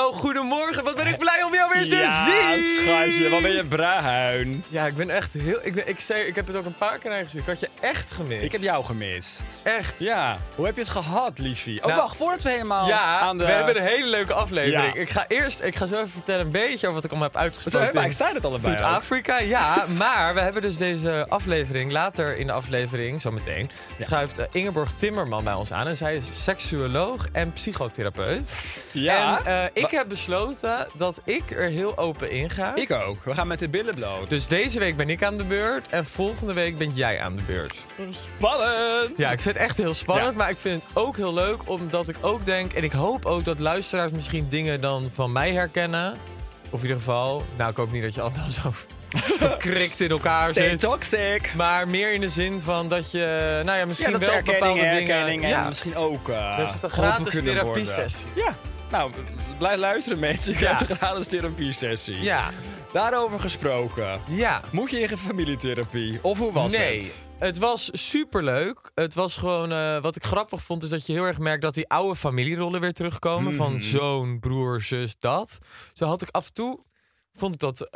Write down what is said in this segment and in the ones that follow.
Hallo, goedemorgen. Wat ben ik blij om jou weer te ja, zien. schatje, wat ben je bruin. Ja, ik ben echt heel... Ik, ben, ik, zei, ik heb het ook een paar keer naar je gezien. Ik had je echt gemist. Ik heb jou gemist. Echt. Ja, hoe heb je het gehad, liefie? Oh, Nou, wacht, voordat we helemaal Ja, aan de... we hebben een hele leuke aflevering. Ja. Ik ga eerst, ik ga zo even vertellen een beetje over wat ik allemaal heb uitgesproken. hebben in excited allebei ook. Zuid-Afrika, ja. maar we hebben dus deze aflevering, later in de aflevering, zometeen, schuift eh, Ingeborg Timmerman bij ons aan. En zij is seksuoloog en psychotherapeut. Ja. En eh, ik heb besloten dat ik er heel open in ga. Ik ook. We gaan met de billen bloot. Dus deze week ben ik aan de beurt en volgende week ben jij aan de beurt. Spannend! Ja, ik vind het echt heel spannend, Ja. maar ik vind het ook heel leuk omdat ik ook denk... en ik hoop ook dat luisteraars misschien dingen dan van mij herkennen. Of in ieder geval, nou ik hoop niet dat je allemaal zo verkrikt in elkaar Stay zit. toxic. Maar meer in de zin van dat je, nou ja, misschien Ja, dat wel is bepaalde erkenning, dingen... herkenning en ja, misschien ook uh, dus het een geholpen gratis kunnen worden. therapie-sessie. Ja. Nou, blijf luisteren mensen. Je Ja. krijgt een gratis therapie-sessie. Ja, Daarover gesproken. ja. Moet je in familietherapie? Of hoe was nee. het? Het was superleuk. Het was gewoon, eh, wat ik grappig vond, is dat je heel erg merkt dat die oude familierollen weer terugkomen. Mhm. Van zoon, broer, zus, dat. Zo had ik af en toe, vond ik dat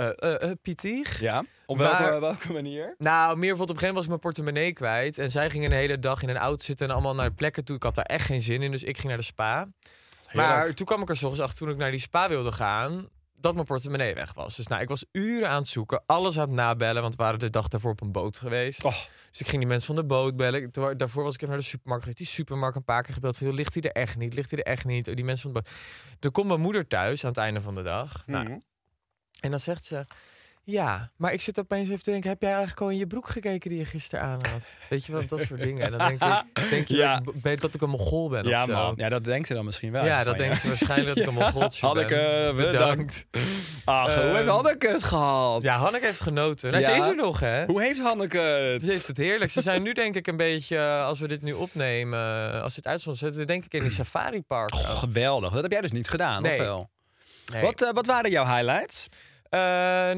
pittig. Ja. Op Maar- welke, welke manier? Nou, meer bijvoorbeeld op een gegeven moment was ik mijn portemonnee kwijt. En zij gingen een hele dag in een auto zitten en allemaal naar plekken toe. Ik had daar echt geen zin in, dus ik ging naar de spa. Maar toen kwam ik er s ochtends achter toen ik naar die spa wilde gaan. Dat mijn portemonnee weg was. Dus nou, ik was uren aan het zoeken. Alles aan het nabellen. Want we waren de dag daarvoor op een boot geweest. Oh. Dus ik ging die mensen van de boot bellen. Daarvoor was ik even naar de supermarkt geweest. Die supermarkt een paar keer gebeld. Van, ligt hij er echt niet? Ligt hij er echt niet? Oh, Die mensen van de boot. Er komt mijn moeder thuis aan het einde van de dag. Nou, Mhm. en dan zegt ze... Ja, maar ik zit opeens even te denken... heb jij eigenlijk al in je broek gekeken die je gisteren aan had? Weet je wel, dat soort dingen. En dan denk ik, denk je Ja. dat, ik, dat ik een mongool ben Ja, of zo. man. Ja, dat denkt ze dan misschien wel. Ja, dat denkt ze waarschijnlijk dat ik een mongooltje ben. Hanneke, bedankt. Ach, hoe Ehm, heeft Hanneke het gehad? Ja, Hanneke heeft genoten. Nou, Ja? Ze is er nog, hè? Hoe heeft Hanneke het? Ze heeft het heerlijk. Ze zijn nu denk ik een beetje, eh, als we dit nu opnemen, eh, als dit uitzond zitten, denk ik in die safari park. Geweldig. Dat heb jij dus niet gedaan, Nee. of wel? Nee. Wat, eh, wat waren jouw highlights? Eh,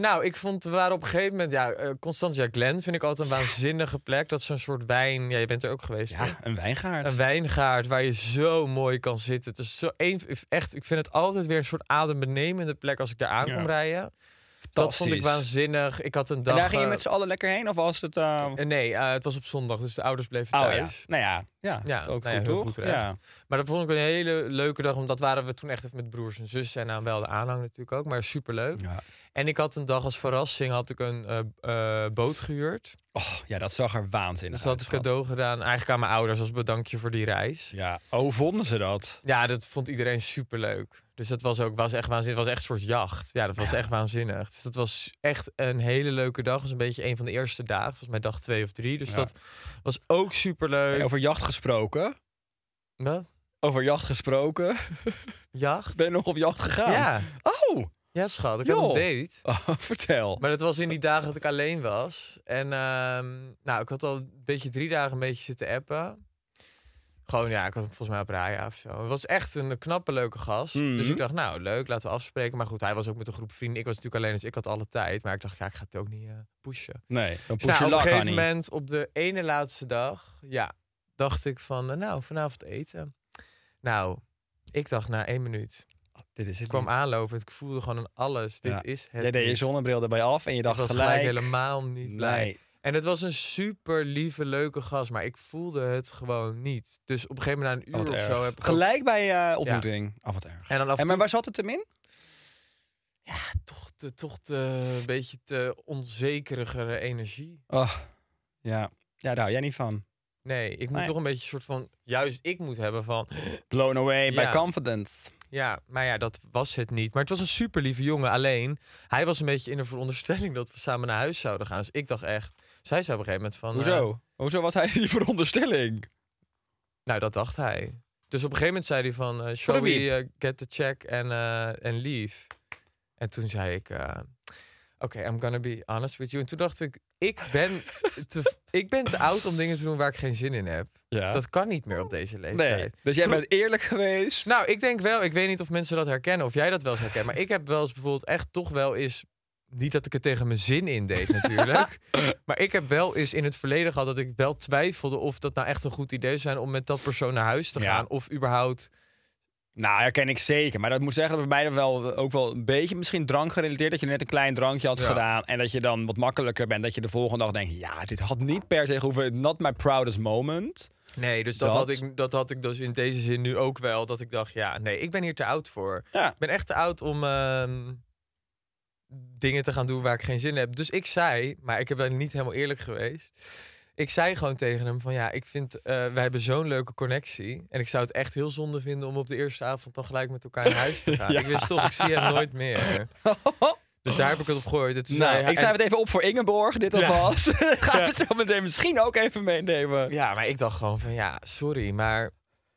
nou, ik vond, we waren op een gegeven moment, ja, eh, Constantia Glen vind ik altijd een waanzinnige plek. Dat is zo'n soort wijn, ja, je bent er ook geweest. hè? Ja, een wijngaard. Een wijngaard waar je zo mooi kan zitten. Het is zo een, echt, ik vind het altijd weer een soort adembenemende plek als ik daar aan Ja. kom rijden. Dat vond ik waanzinnig. Ik had een dag. En daar ging je eh, met z'n allen lekker heen? Of was het... eh, nee, het was op zondag, dus de ouders bleven Oh ja. thuis. Nou ja, ja, Ja, ook nou ja, goed, heel goed ja. Maar dat vond ik een hele leuke dag, omdat waren we toen echt even met broers en zussen en nou wel de aanhang natuurlijk ook, maar superleuk. Ja. En ik had een dag als verrassing had ik een eh, eh, boot gehuurd. Oh, ja, dat zag er waanzinnig Dus dat had uit. ik cadeau gedaan, eigenlijk aan mijn ouders als bedankje voor die reis. Ja. Oh, vonden ze dat? Ja, dat vond iedereen superleuk. Dus dat was ook was echt waanzinnig. Het was echt een soort jacht. Ja, dat was echt waanzinnig. Dus dat was echt een hele leuke dag. Het was een beetje een van de eerste dagen. Volgens mij dag twee of drie. Dus Ja. dat was ook superleuk. Over jacht gesproken. Wat? Over jacht gesproken. Jacht? Ben je nog op jacht gegaan? Ja. Oh, Ja, schat. Ik had Joh. een date. oh vertel. Maar dat was in die dagen dat ik alleen was. En ehm, nou, ik had al een beetje drie dagen een beetje zitten appen. Gewoon, ja, ik had hem volgens mij op Raya of zo. Het was echt een knappe, leuke gast. Mhm. Dus ik dacht, nou, leuk, laten we afspreken. Maar goed, hij was ook met een groep vrienden. Ik was natuurlijk alleen, dus ik had alle tijd. Maar ik dacht, ja, ik ga het ook niet eh, pushen. Nee, dan Dus push nou, je op een gegeven moment, op de ene laatste dag, ja, dacht ik van, eh, nou, vanavond eten. Nou, ik dacht na één minuut. Dit is Ik het kwam niet. aanlopen, ik voelde gewoon aan alles. Dit Ja. is het Jij deed je zonnebril erbij af en je Ik dacht was gelijk... gelijk helemaal niet blij. Nee. En het was een super lieve, leuke gast, maar ik voelde het gewoon niet. Dus op een gegeven moment na een Wat uur of zo heb ik ook- Gelijk bij eh, ontmoeting. Af wat erg. En dan af En maar waar zat het hem in? toch, te, toch te, een beetje te onzekerigere energie. Oh, ja. Ja, daar hou jij niet van. Nee, ik moet Nee. toch een beetje een soort van, juist ik moet hebben van, Blown away by confidence. ja, maar ja, dat was het niet. Maar het was een super lieve jongen. Alleen, hij was een beetje in de veronderstelling dat we samen naar huis zouden gaan. Dus ik dacht echt, zij zei op een gegeven moment van, Hoezo? eh, Hoezo was hij die veronderstelling? nou, dat dacht hij. Dus op een gegeven moment zei hij van, eh shall we eh, get the check and, eh, and leave? En toen zei ik, eh, oké, I'm gonna be honest with you. En toen dacht ik, ik ben, te, ik ben te oud om dingen te doen waar ik geen zin in heb. Ja. Dat kan niet meer op deze leeftijd. nee. Dus jij Vroeg- bent eerlijk geweest. Nou, ik denk wel, ik weet niet of mensen dat herkennen, of jij dat wel eens herkent. Maar ik heb wel eens bijvoorbeeld echt toch wel eens. Niet dat ik het tegen mijn zin in deed, natuurlijk. maar ik heb wel eens in het verleden gehad dat ik wel twijfelde of dat nou echt een goed idee zou zijn om met dat persoon naar huis te Ja. gaan. Of überhaupt. Nou, herken ik zeker. Maar dat moet zeggen, bij mij wel ook wel een beetje misschien drank gerelateerd. Dat je net een klein drankje had Ja. gedaan. En dat je dan wat makkelijker bent. Dat je de volgende dag denkt, ja, dit had niet per se hoeven. Not my proudest moment. Nee, dus dat, Dat. Had ik, dat had ik dus in deze zin nu ook wel. Dat ik dacht, ja, nee, ik ben hier te oud voor. Ja. Ik ben echt te oud om ehm, dingen te gaan doen waar ik geen zin in heb. Dus ik zei, maar ik heb wel niet helemaal eerlijk geweest. Ik zei gewoon tegen hem van ja, ik vind, eh wij hebben zo'n leuke connectie. En ik zou het echt heel zonde vinden om op de eerste avond dan gelijk met elkaar naar huis te gaan. Ja. Ik wist toch, ik zie hem nooit meer. Dus daar heb ik het op gegooid. En toen Nou, zei hij- ik schrijf het even op voor Ingeborg, dit Ja. alvast. Gaan we zo meteen misschien ook even meenemen. Ja, maar ik dacht gewoon van ja, sorry, maar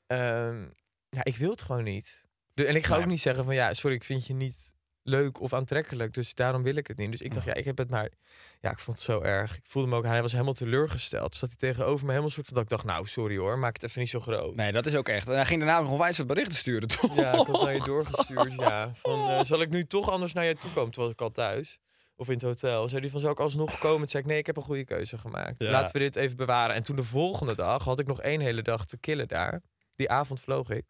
ehm, ja, ik wil het gewoon niet. En ik ga Nee. ook niet zeggen van ja, sorry, ik vind je niet leuk of aantrekkelijk, dus daarom wil ik het niet. Dus ik dacht ja, ik heb het maar, ja, ik vond het zo erg. Ik voelde me ook, hij was helemaal teleurgesteld. Zat hij tegenover me helemaal soort van dat ik dacht, nou sorry hoor, maak het even niet zo groot. Nee, dat is ook echt. En hij ging daarna nog onwijs wat berichten sturen, toch? Ja, ik had naar je doorgestuurd. Ja, van eh, zal ik nu toch anders naar je toe komen? Toen was ik al thuis. Of in het hotel. Zei hij van, zou ik alsnog komen? Toen zei ik, nee, ik heb een goede keuze gemaakt. Ja. Laten we dit even bewaren. En toen de volgende dag had ik nog één hele dag te killen daar. Die avond vloog ik.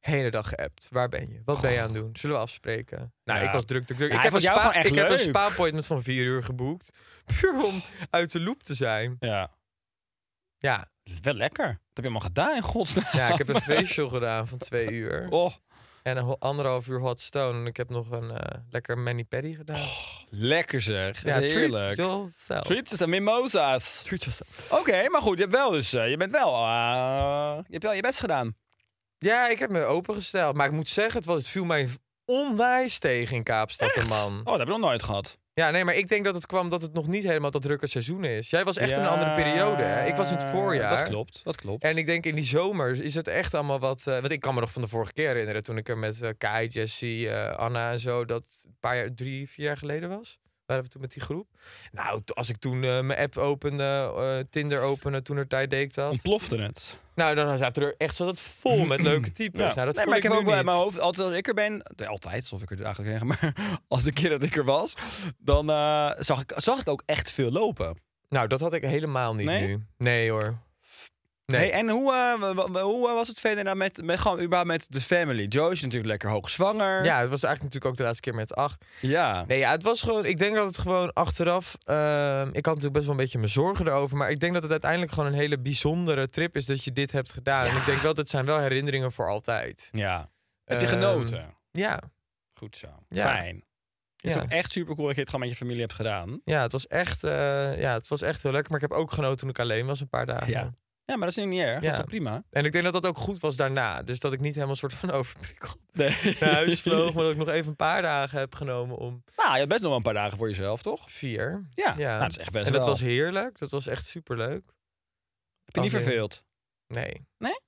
Hele dag geappt. Waar ben je? Wat ben je aan het doen? Zullen we afspreken? Nou, Ja. ik was druk, druk, druk. Ja, ik heb, een, spa, ik heb een spa-appointment van vier uur geboekt. Puur om uit de loop te zijn. Ja. Ja, wel lekker. Dat heb je allemaal gedaan, in godsnaam. ja ik heb een facial gedaan van twee uur. Oh, En een anderhalf uur hot stone. En ik heb nog een eh, lekker mani-pedi gedaan. lekker zeg. ja, Heerlijk. treat yourself. En mimosa's. Treat yourself. Oké, maar goed, je hebt wel dus, eh, je bent wel, eh, je hebt wel je best gedaan. Ja, ik heb me opengesteld. Maar ik moet zeggen, het, was, het viel mij onwijs tegen in Kaapstad, de man. Oh, dat heb ik nog nooit gehad. Ja, nee, maar ik denk dat het kwam dat het nog niet helemaal dat drukke seizoen is. Jij was echt in een andere periode. Hè? Ik was in het voorjaar. Dat klopt, dat klopt. En ik denk in die zomer is het echt allemaal wat... eh, want ik kan me nog van de vorige keer herinneren... toen ik er met eh, Kai, Jessie, eh, Anna en zo... dat een paar jaar, drie, vier jaar geleden was. Waren we toen met die groep. Nou, als ik toen eh, mijn app opende, eh, Tinder opende... toen er tijd deed ik dat. Ontplofte het. Nou, dan zaten er echt zo dat vol met leuke types. Nou, dat nee, voel maar ik heb ook wel in mijn hoofd, altijd als ik er ben, nee, altijd, alsof ik er eigenlijk heen ga, maar als de keer dat ik er was, dan eh, zag, ik, zag ik ook echt veel lopen. Nou, dat had ik helemaal niet Nee? nu. Nee hoor. Nee. Hey, en hoe, eh, hoe eh, was het verder nou met, met, gewoon überhaupt met de family? Joe is natuurlijk lekker hoogzwanger. Ja, het was eigenlijk natuurlijk ook de laatste keer met acht. Ja. Nee, ja, het was gewoon. Ik denk dat het gewoon achteraf. ehm, ik had natuurlijk best wel een beetje mijn zorgen erover. Maar ik denk dat het uiteindelijk gewoon een hele bijzondere trip is dat je dit hebt gedaan. En ik denk wel, dat zijn wel herinneringen voor altijd. ja. Heb je Ehm, genoten? Ja. Goed zo. ja. Fijn. Het is Ja. ook echt super cool dat je het gewoon met je familie hebt gedaan. ja, het was echt. eh, ja, het was echt heel lekker. Maar ik heb ook genoten toen ik alleen was, een paar dagen. Ja. Ja, maar dat is niet erg. Dat is toch prima? En ik denk dat dat ook goed was daarna. Dus dat ik niet helemaal soort van overprikkeld Nee. naar huis vloog. Maar dat ik nog even een paar dagen heb genomen om Nou, je hebt best nog wel een paar dagen voor jezelf, toch? vier. Ja. Ja. Nou, dat is echt best en dat wel. was heerlijk. Dat was echt superleuk. Heb je niet verveeld? Nee. Nee?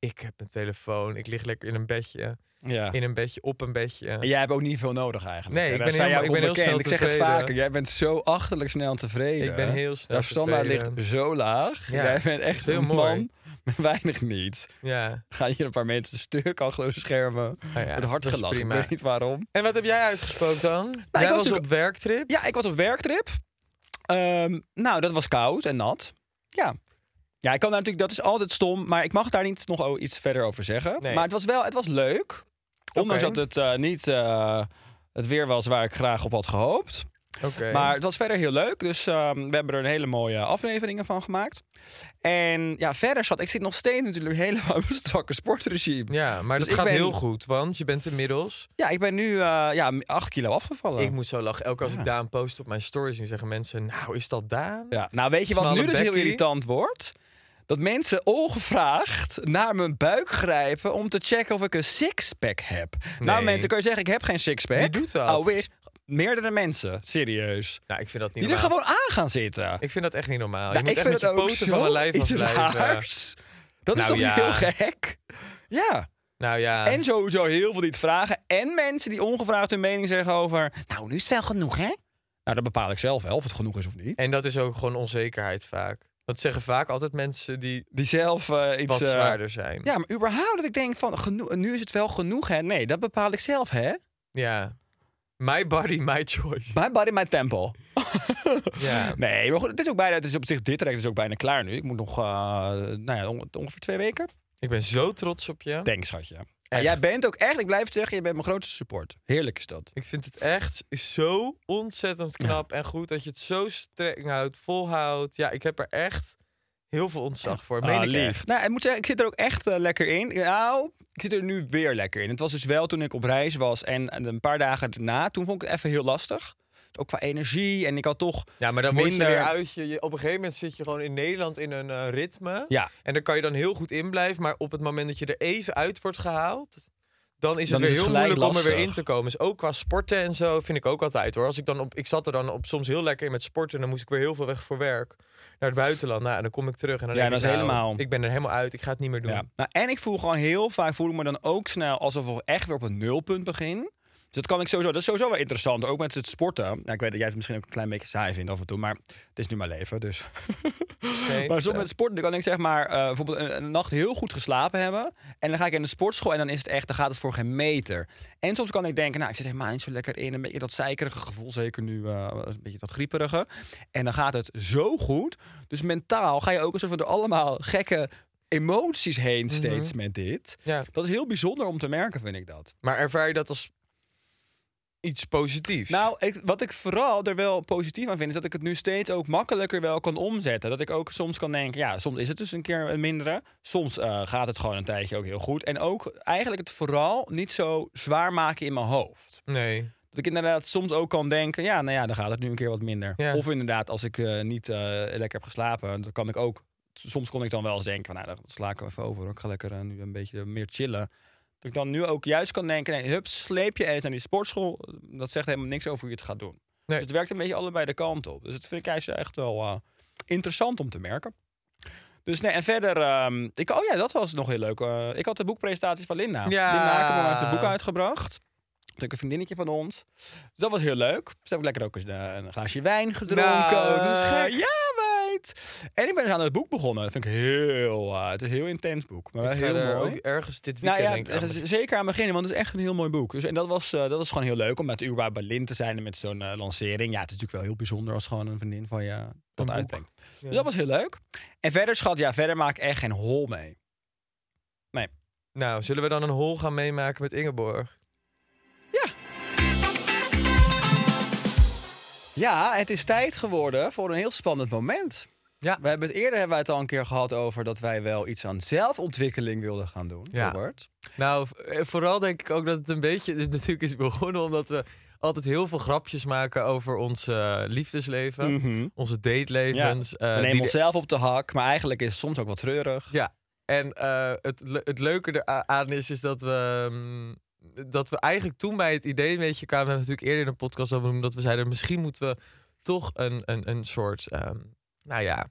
Ik heb een telefoon. Ik lig lekker in een bedje. Ja. In een bedje, op een bedje. En jij hebt ook niet veel nodig eigenlijk. Nee, ik ben helemaal- ik ben heel snel Ik zeg het vaker. Jij bent zo achterlijk snel tevreden. Ik ben heel snel Jouw standaard ligt zo laag. Ja, Jij bent echt heel een mooi. man Weinig niet. Ja. Gaan hier een paar mensen stuk achter de schermen. Oh ja, Met hard gelachen. Ik weet niet waarom. En wat heb jij uitgesproken dan? jij was was, op werktrip? Ja, ik was op werktrip. Ehm, nou, dat was koud en nat. Ja. Ja, ik kan daar natuurlijk, dat is altijd stom, maar ik mag daar niet nog iets verder over zeggen. Nee. Maar het was wel, het was leuk. Ondanks dat het eh, niet eh, het weer was waar ik graag op had gehoopt. Oké. Maar het was verder heel leuk. Dus ehm, we hebben er een hele mooie afleveringen van gemaakt. En ja, verder zat ik zit nog steeds natuurlijk helemaal in mijn strakke sportregime. Ja, maar Dus dat gaat ben- heel goed, want je bent inmiddels... Ja, ik ben nu eh ja, 8 kilo afgevallen. Ik moet zo lachen. Elke keer als ik Daan post op mijn stories, dan zeggen mensen... Nou, is dat Daan? Ja, nou weet je wat nu dus heel irritant wordt? Dat mensen ongevraagd naar mijn buik grijpen om te checken of ik een sixpack heb. Nou Nee. mensen, kan je zeggen ik heb geen sixpack. Wie doet dat? Oh, is meerdere mensen, serieus. Nou, ik vind dat niet Die er gewoon aan gaan zitten. Ik vind dat echt niet normaal. Nou, je moet ik echt vind met het je ook poten van mijn lijf afblijven. Dat is Nou toch ja. heel gek? Ja. Nou ja. En sowieso heel veel die het vragen. En mensen die ongevraagd hun mening zeggen over... Nou, nu is het wel genoeg, hè? Nou, dat bepaal ik zelf wel, of het genoeg is of niet. En dat is ook gewoon onzekerheid vaak. Dat zeggen vaak altijd mensen die Die zelf eh, iets... wat eh, zwaarder zijn. Ja, maar überhaupt dat ik denk van... Genoeg, nu is het wel genoeg, hè? Nee, dat bepaal ik zelf, hè? Ja. My body, my choice. My body, my temple. Ja. Nee, maar goed, het is ook bijna... Het is op zich, dit traject is ook bijna klaar nu. Ik moet nog, eh, nou ja, onge- ongeveer twee weken. Ik ben zo trots op je. Denk, schatje. Echt. jij bent ook echt, ik blijf het zeggen, je bent mijn grootste support. Heerlijk is dat. Ik vind het echt zo ontzettend knap en goed dat je het zo streng houdt, volhoudt. Ja, ik heb er echt heel veel ontzag voor. Meen Ah, ik lief. echt. Nou, ik moet zeggen, ik zit er ook echt eh, lekker in. Nou, ik zit er nu weer lekker in. Het was dus wel toen ik op reis was en, en een paar dagen daarna, toen vond ik het even heel lastig. Ook qua energie en ik had toch... Ja, maar dan word je Minder- weer uit je, Op een gegeven moment zit je gewoon in Nederland in een eh, ritme. Ja, En daar kan je dan heel goed in blijven. Maar op het moment dat je er even uit wordt gehaald... dan is het Dan weer is het heel moeilijk om er weer in te komen. Dus ook qua sporten en zo vind ik ook altijd hoor. Als ik, dan op, ik zat er dan op soms heel lekker in met sporten... en dan moest ik weer heel veel weg voor werk. Naar het buitenland. Nou, en dan kom ik terug en dan Ja, denk dat ik, is nou, helemaal- Ik ben er helemaal uit. Ik ga het niet meer doen. ja. Nou, en ik voel gewoon heel vaak, voel ik me dan ook snel alsof ik echt weer op een nulpunt begin. Dus dat kan ik sowieso, dat is sowieso wel interessant. Ook met het sporten. Nou, ik weet dat jij het misschien ook een klein beetje saai vindt af en toe, maar het is nu mijn leven, dus... Nee, Maar soms met sport dan kan ik zeg maar eh, bijvoorbeeld een, een nacht heel goed geslapen hebben. En dan ga ik in de sportschool en dan is het echt, dan gaat het voor geen meter. En soms kan ik denken, nou, ik zit helemaal niet zo lekker in. Een beetje dat zeikerige gevoel, zeker nu eh, een beetje dat grieperige. En dan gaat het zo goed. Dus mentaal ga je ook alsof er allemaal gekke emoties heen steeds met dit. Ja. Dat is heel bijzonder om te merken, vind ik dat. Maar ervaar je dat als iets positiefs? Nou, ik, wat ik vooral er wel positief aan vind, is dat ik het nu steeds ook makkelijker wel kan omzetten. Dat ik ook soms kan denken, ja, soms is het dus een keer een mindere. Soms eh, gaat het gewoon een tijdje ook heel goed. En ook eigenlijk het vooral niet zo zwaar maken in mijn hoofd. Nee. Dat ik inderdaad soms ook kan denken, ja, nou ja, dan gaat het nu een keer wat minder. Ja. Of inderdaad, als ik eh, niet eh, lekker heb geslapen, dan kan ik ook. Soms kon ik dan wel eens denken, nou, dan sla ik even over. Ik ga lekker nu een beetje meer chillen. Dat ik dan nu ook juist kan denken, nee, hup, sleep je eens naar die sportschool. Dat zegt helemaal niks over hoe je het gaat doen. Nee. Dus het werkt een beetje allebei de kant op. Dus dat vind ik eigenlijk echt wel eh, interessant om te merken. Dus nee, en verder, ehm, ik, oh ja, dat was nog heel leuk. Eh, ik had de boekpresentatie van Linda. Ja. Linda Hakeman heeft het boek uitgebracht. Een vriendinnetje van ons. Dus dat was heel leuk. Ze hebben lekker ook eens eh, een glaasje wijn gedronken. Nou, is gek. Ja, En ik ben dus aan het boek begonnen. Dat vind ik heel... eh, het is een heel intens boek. Maar Ik heel er mooi. ook ergens dit Nou weekend ja, denk ik het aan. zeker aan beginnen, want het is echt een heel mooi boek. Dus, en dat was, eh, dat was gewoon heel leuk om met überhaupt bij Lin te zijn en met zo'n eh, lancering. Ja, het is natuurlijk wel heel bijzonder als gewoon een vriendin van je dat uitbrengt. Dus dat was heel leuk. En verder, schat, ja, verder maak ik echt geen hol mee. Nou, zullen we dan een hol gaan meemaken met Ingeborg? Ja, het is tijd geworden voor een heel spannend moment. Ja. We hebben het eerder hebben wij het al een keer gehad over dat wij wel iets aan zelfontwikkeling wilden gaan doen. Ja. Robert. Nou, eh, vooral denk ik ook dat het een beetje... Dus natuurlijk is begonnen omdat we altijd heel veel grapjes maken over ons eh, liefdesleven. Mhm. Onze datelevens. eh, we nemen onszelf op de hak, maar eigenlijk is het soms ook wat treurig. Ja, en het, le- het leuke eraan is, is dat we... mm, dat we eigenlijk toen bij het idee een beetje kwamen... We hebben natuurlijk eerder in de podcast over genoemd... dat we zeiden, misschien moeten we toch een, een, een soort... ehm, nou ja...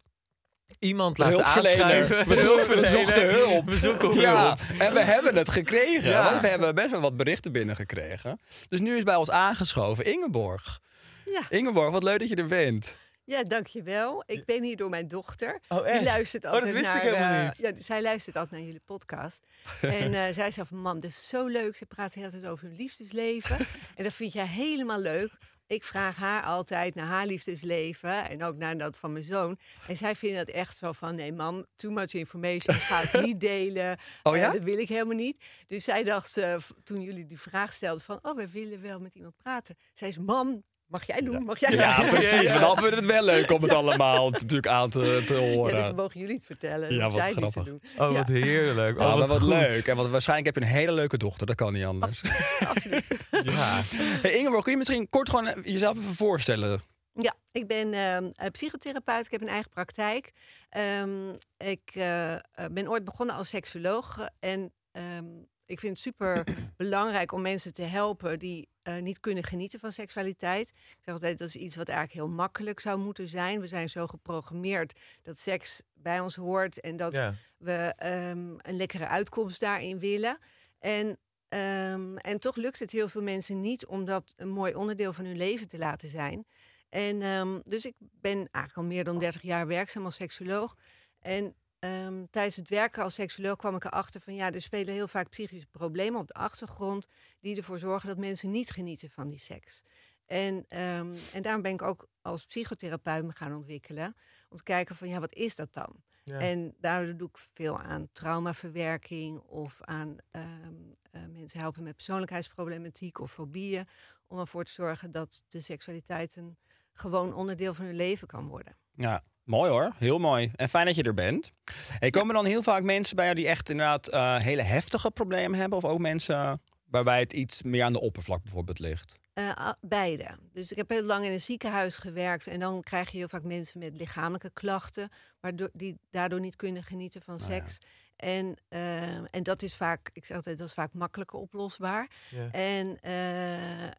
Iemand laten aanschrijven. We, zoeken, we zochten hulp. We zoeken ja, hulp. en we hebben het gekregen. Ja. Want we hebben best wel wat berichten binnengekregen. Dus nu is bij ons aangeschoven Ingeborg. Ja. Ingeborg, wat leuk dat je er bent. Ja, dankjewel. Ik ben hier door mijn dochter. Oh, echt? Die luistert Oh, dat altijd wist ik naar... helemaal eh, niet. ja, zij luistert altijd naar jullie podcast. en eh, zij zei van, mam, dit is zo leuk. Ze praat hele tijd over hun liefdesleven. en dat vind jij helemaal leuk. Ik vraag haar altijd naar haar liefdesleven. En ook naar dat van mijn zoon. En zij vindt dat echt zo van, nee mam, too much information. Ik ga het niet delen. Oh Eh, ja? dat wil ik helemaal niet. Dus zij dacht, eh, toen jullie die vraag stelden van... oh, we willen wel met iemand praten. Zij zei, mam, mag jij doen? Mag jij Ja, doen?" precies. Maar dan vinden we het wel leuk om het allemaal natuurlijk aan te, te Ja, horen. dus mogen jullie het vertellen. Ja, wat zij niet te grappig. doen. Oh, wat Ja, heerlijk. Oh, Ja, wat leuk. En wat, waarschijnlijk heb je een hele leuke dochter. Dat kan niet anders. absoluut. Ja. Hey, Ingeborg, kun je misschien kort gewoon jezelf even voorstellen? Ja, ik ben ehm, eh, psychotherapeut. Ik heb een eigen praktijk. Ehm, ik eh, eh, ben ooit begonnen als seksoloog. En ehm, ik vind het super belangrijk om mensen te helpen die eh, niet kunnen genieten van seksualiteit. Ik zeg altijd, dat is iets wat eigenlijk heel makkelijk zou moeten zijn. We zijn zo geprogrammeerd dat seks bij ons hoort en dat Ja. we ehm, een lekkere uitkomst daarin willen. En, ehm, en toch lukt het heel veel mensen niet om dat een mooi onderdeel van hun leven te laten zijn. En ehm, dus ik ben eigenlijk al meer dan 30 jaar werkzaam als seksoloog. En ehm, tijdens het werken als seksoloog kwam ik erachter van ja, er spelen heel vaak psychische problemen op de achtergrond die ervoor zorgen dat mensen niet genieten van die seks. En, ehm, en daarom ben ik ook als psychotherapeut me gaan ontwikkelen. Om te kijken van ja, wat is dat dan? Ja. En daardoor doe ik veel aan traumaverwerking of aan ehm, eh, mensen helpen met persoonlijkheidsproblematiek of fobieën. Om ervoor te zorgen dat de seksualiteit een gewoon onderdeel van hun leven kan worden. Ja, mooi hoor. Heel mooi. En fijn dat je er bent. Hey, komen dan heel vaak mensen bij jou die echt inderdaad eh, hele heftige problemen hebben? Of ook mensen waarbij het iets meer aan de oppervlak bijvoorbeeld ligt? Eh, a- beide. Dus ik heb heel lang in een ziekenhuis gewerkt. En dan krijg je heel vaak mensen met lichamelijke klachten. Waardoor die daardoor niet kunnen genieten van Nou ja. seks. En, eh, en dat is vaak, ik zeg altijd, dat is vaak makkelijker oplosbaar. Ja. En, eh, eh,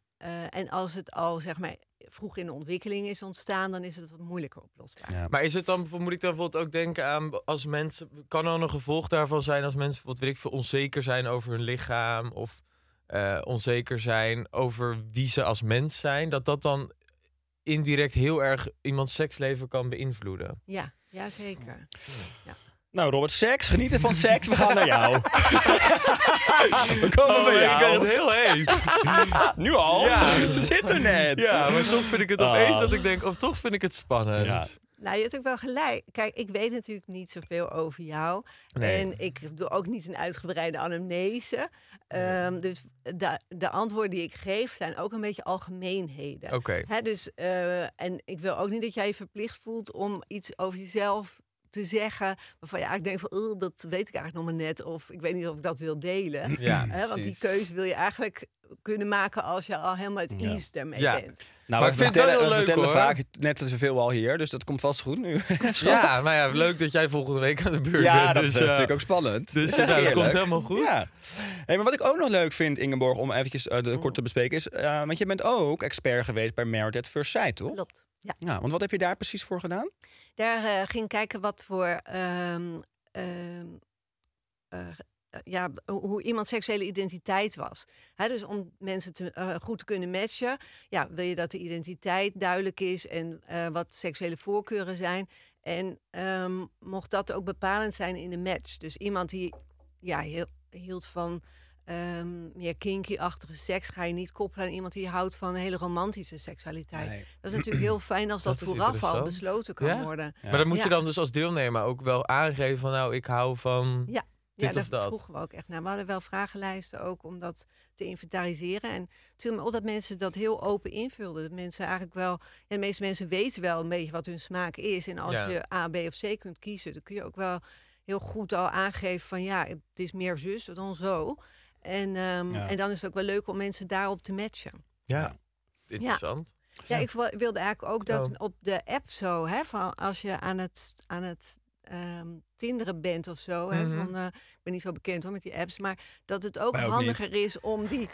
en als het al zeg maar vroeg in de ontwikkeling is ontstaan, dan is het wat moeilijker oplosbaar. Ja. Maar is het dan, moet ik dan bijvoorbeeld ook denken aan als mensen, kan er een gevolg daarvan zijn als mensen bijvoorbeeld, weet ik veel, onzeker zijn over hun lichaam of eh, onzeker zijn over wie ze als mens zijn, dat dat dan indirect heel erg iemands seksleven kan beïnvloeden? Ja, ja zeker. Nou, Robert, seks. Genieten van seks. We gaan naar jou. We komen bij ik ben jou. het heel heet. Nu al? Ja. Ze zit er net. ja, maar toch vind ik het opeens dat ik denk, of toch vind ik het spannend. Ja. Nou, je hebt ook wel gelijk. Kijk, ik weet natuurlijk niet zoveel over jou. Nee. En ik doe ook niet een uitgebreide anamnese. Ehm, dus de, de antwoorden die ik geef zijn ook een beetje algemeenheden. Oké. Hè, dus, eh, en ik wil ook niet dat jij je verplicht voelt om iets over jezelf te zeggen. Waarvan je eigenlijk denkt van, "Oeh, dat weet ik eigenlijk nog maar net. Of ik weet niet of ik dat wil delen. Ja, Hè, want die keuze wil je eigenlijk kunnen maken als je al helemaal het Ja. ease daarmee Ja. bent. Nou, Maar we ik vind het wel vertellen, heel we leuk, vertellen hoor. vaak net te veel al hier, dus dat komt vast goed nu. Ja, nou ja, leuk dat jij volgende week aan de beurt Ja, bent. dat dus, eh, eh, vind ik ook spannend. Dus Dat eh, nou, dat komt helemaal goed. Ja. Hey, maar wat ik ook nog leuk vind, Ingeborg, om eventjes eh, de, kort te bespreken, is... eh, want je bent ook expert geweest bij Married at First Sight, toch? Klopt. Ja. Ja, want wat heb je daar precies voor gedaan? Daar eh, ging kijken wat voor. ehm, ehm, eh, ja, hoe iemands seksuele identiteit was. Dus om mensen te, eh, goed te kunnen matchen, ja, wil je dat de identiteit duidelijk is en wat seksuele voorkeuren zijn. En ehm, mocht dat ook bepalend zijn in de match. Dus iemand die ja, heel, hield van ehm, meer kinky-achtige seks, ga je niet koppelen aan iemand die houdt van hele romantische seksualiteit. Nee. Dat is natuurlijk heel fijn als dat, vooraf al besloten kan Ja? worden. Ja. Maar dan moet je dan dus als deelnemer ook wel aangeven van nou, ik hou van... Ja, Dit ja of daar dat. vroegen we ook echt naar. We hadden wel vragenlijsten ook om dat te inventariseren. En me op dat mensen dat heel open invulden. Dat mensen eigenlijk wel... Ja, de meeste mensen weten wel een beetje wat hun smaak is. En als Ja. je A, B of C kunt kiezen... dan kun je ook wel heel goed al aangeven van... ja, het is meer zus dan zo. En, ehm, Ja. en dan is het ook wel leuk om mensen daarop te matchen. Ja, interessant. Ja, ik wilde eigenlijk ook dat op de app zo, hè, van als je aan het, aan het ehm tinderen bent of zo. Hè, Mhm. van, eh, ik ben niet zo bekend hoor met die apps. Maar dat het ook handiger is om die,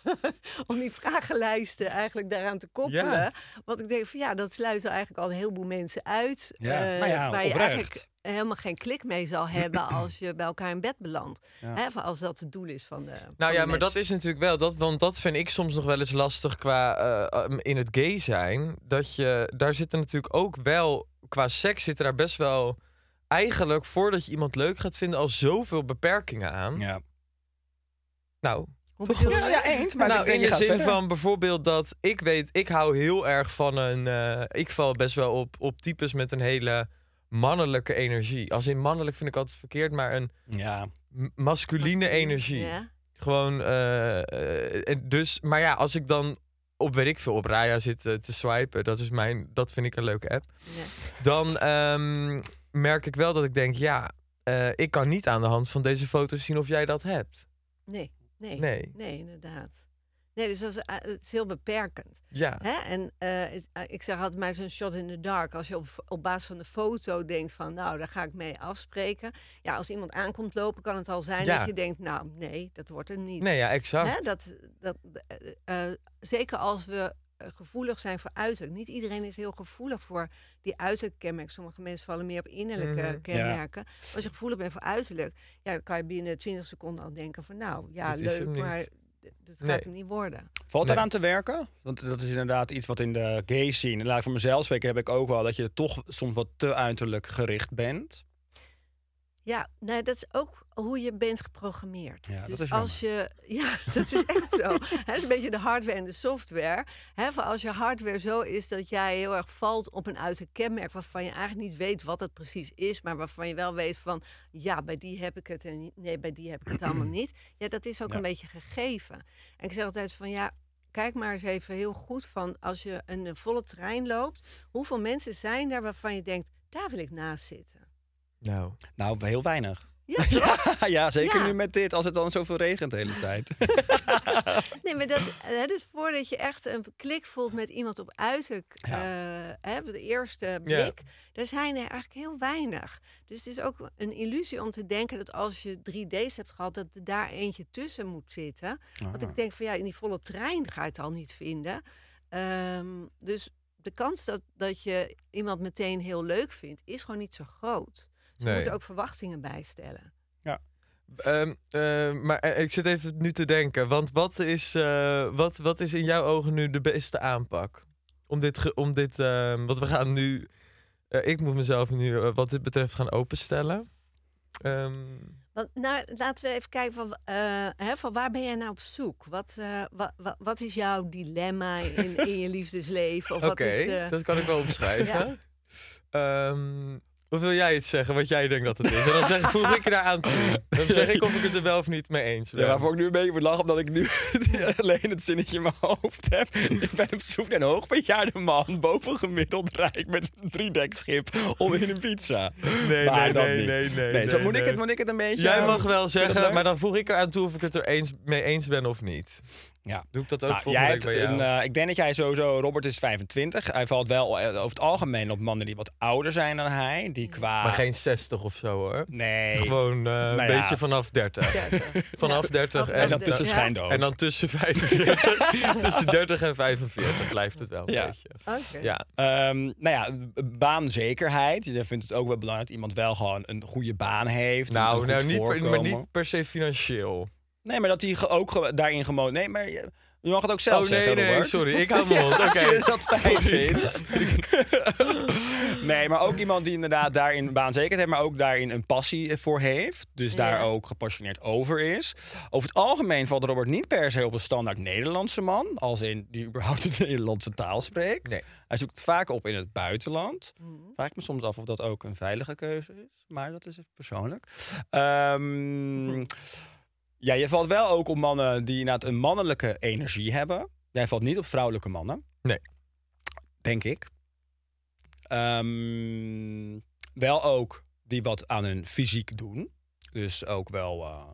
om die vragenlijsten eigenlijk daaraan te koppelen. Ja. Want ik denk van ja, dat sluit er eigenlijk al een heleboel mensen uit. Ja, eh, nou ja, waar je oprecht. eigenlijk helemaal geen klik mee zal hebben als je bij elkaar in bed belandt. Ja. Hè, als dat het doel is van de. van Nou de ja, maar dat is natuurlijk wel, dat, want dat vind ik soms nog wel eens lastig qua eh, um, in het gay zijn. Dat je, daar zitten natuurlijk ook wel, qua seks zitten daar best wel, eigenlijk voordat je iemand leuk gaat vinden, al zoveel beperkingen aan. Ja. Nou, Ja, ja, eens. Maar nou, ik denk, in je de zin verder. van bijvoorbeeld dat ik weet, ik hou heel erg van een. eh, ik val best wel op, op types met een hele mannelijke energie. Als in mannelijk vind ik altijd verkeerd, maar een Ja. masculine energie. Ja. Gewoon, en dus, maar ja, als ik dan op, weet ik veel, op Raya zit te swipen, dat is mijn, dat vind ik een leuke app. Ja. Dan ehm, merk ik wel dat ik denk, ja, eh, ik kan niet aan de hand van deze foto's zien of jij dat hebt. Nee, nee, Nee. nee, inderdaad. Nee, dus dat is, eh, het is heel beperkend. Ja, Hè? En eh, ik zeg altijd maar zo'n shot in the dark. Als je op, op basis van de foto denkt van, nou, daar ga ik mee afspreken. Ja, als iemand aankomt lopen, kan het al zijn Ja. dat je denkt, nou, nee, dat wordt er niet. nee, ja, exact. Hè? Dat, dat, zeker als we gevoelig zijn voor uiterlijk. Niet iedereen is heel gevoelig voor die uiterlijke kenmerken. Sommige mensen vallen meer op innerlijke Mhm. kenmerken. Maar Als je gevoelig bent voor uiterlijk, ja, dan kan je binnen 20 seconden al denken van, nou, ja, leuk, maar dat gaat Nee. hem niet worden. Valt Nee. eraan te werken? Want dat is inderdaad iets wat in de gay scene... en laat ik voor mezelf spreken, heb ik ook wel... dat je toch soms wat te uiterlijk gericht bent. Ja, nou, dat is ook hoe je bent geprogrammeerd. Ja, dat dus is als je, ja, dat is echt zo. Het is een beetje de hardware en de software. Voor als je hardware zo is dat jij heel erg valt op een uiterlijk kenmerk waarvan je eigenlijk niet weet wat het precies is, maar waarvan je wel weet van, ja, bij die heb ik het en nee, bij die heb ik het allemaal niet. Ja, dat is ook Ja. een beetje gegeven. En ik zeg altijd van, ja, kijk maar eens even heel goed van als je een volle trein loopt, hoeveel mensen zijn daar waarvan je denkt, daar wil ik naast zitten. Nou, Nou, heel weinig. Ja? Ja, ja zeker Ja. nu met dit, als het dan zoveel regent de hele tijd. Nee, maar dat, hè, dus voordat je echt een klik voelt met iemand op uiterlijk, Ja. eh, hè, de eerste blik, daar zijn er eigenlijk heel weinig. Dus het is ook een illusie om te denken dat als je drie dates hebt gehad, dat er daar eentje tussen moet zitten. Want Ah. ik denk van ja, in die volle trein ga je het al niet vinden. Ehm, dus de kans dat, dat je iemand meteen heel leuk vindt, is gewoon niet zo groot. We Nee. moeten ook verwachtingen bijstellen. Ehm, eh, maar eh, ik zit even nu te denken, want wat is, eh, wat, wat is in jouw ogen nu de beste aanpak? Om dit, om dit ehm, want we gaan nu, eh, ik moet mezelf nu wat dit betreft gaan openstellen. Ehm, Want, nou, laten we even kijken van, eh, hè, van waar ben jij nou op zoek? Wat, eh, wa- wa- wat is jouw dilemma in, in je liefdesleven? Of Oké, wat is, eh, dat kan ik wel opschrijven. Ehm, of wil jij iets zeggen wat jij denkt dat het is? En dan zeg, voeg ik eraan toe. Dan zeg ik of ik het er wel of niet mee eens ben. Ja, waarvoor ik nu een beetje moet lachen, omdat ik nu alleen het zinnetje in mijn hoofd heb. Ik ben op zoek naar een hoogbejaarde man, bovengemiddeld rijk met een driedekschip om in een pizza. Nee, Maar nee, nee, niet. nee, nee, Nee, zo nee, moet, Ik het, moet ik het een beetje... Jij mag wel zeggen, maar dan voeg ik eraan toe of ik het er eens, mee eens ben of niet. Ja. Doe ik dat ook Nou, volgende jij bij jou? een, eh, ik denk dat jij sowieso... Robert is 25. Hij valt wel eh, over het algemeen op mannen die wat ouder zijn dan hij. Die qua... maar geen 60 of zo hoor. Nee. Gewoon eh, een ja. beetje vanaf 30. 30. Vanaf 30 Vanaf en, En dan tussen Ja. schijndood. en dan tussen 45. tussen 30 en 45 blijft het wel een Ja. beetje. Oké. Ja. Ehm, nou ja, baanzekerheid. Je vindt het ook wel belangrijk dat iemand wel gewoon een goede baan heeft. Nou, nou niet, per, maar niet per se financieel. Nee, maar dat hij ook daarin gewoon... Nee, maar je, je mag het ook zelf oh nee, zeggen, nee, Robert. sorry. Ik hou mond. Oké. Dat fijn vindt. nee, maar ook iemand die inderdaad daarin baanzekerheid heeft... maar ook daarin een passie voor heeft. Dus daar Ja. ook gepassioneerd over is. Over het algemeen valt Robert niet per se op een standaard Nederlandse man. Als in die überhaupt de Nederlandse taal spreekt. Nee. Hij zoekt het vaak op in het buitenland. Mhm. Vraag ik me soms af of dat ook een veilige keuze is. Maar dat is even persoonlijk. Ehm, ja, je valt wel ook op mannen die inderdaad een mannelijke energie hebben. Jij valt niet op vrouwelijke mannen. Nee. Denk ik. Ehm, wel ook die wat aan hun fysiek doen. Dus ook wel eh,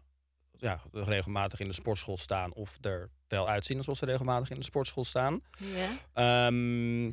ja, regelmatig in de sportschool staan. Of er wel uitzien alsof ze regelmatig in de sportschool staan. Ja. Ehm,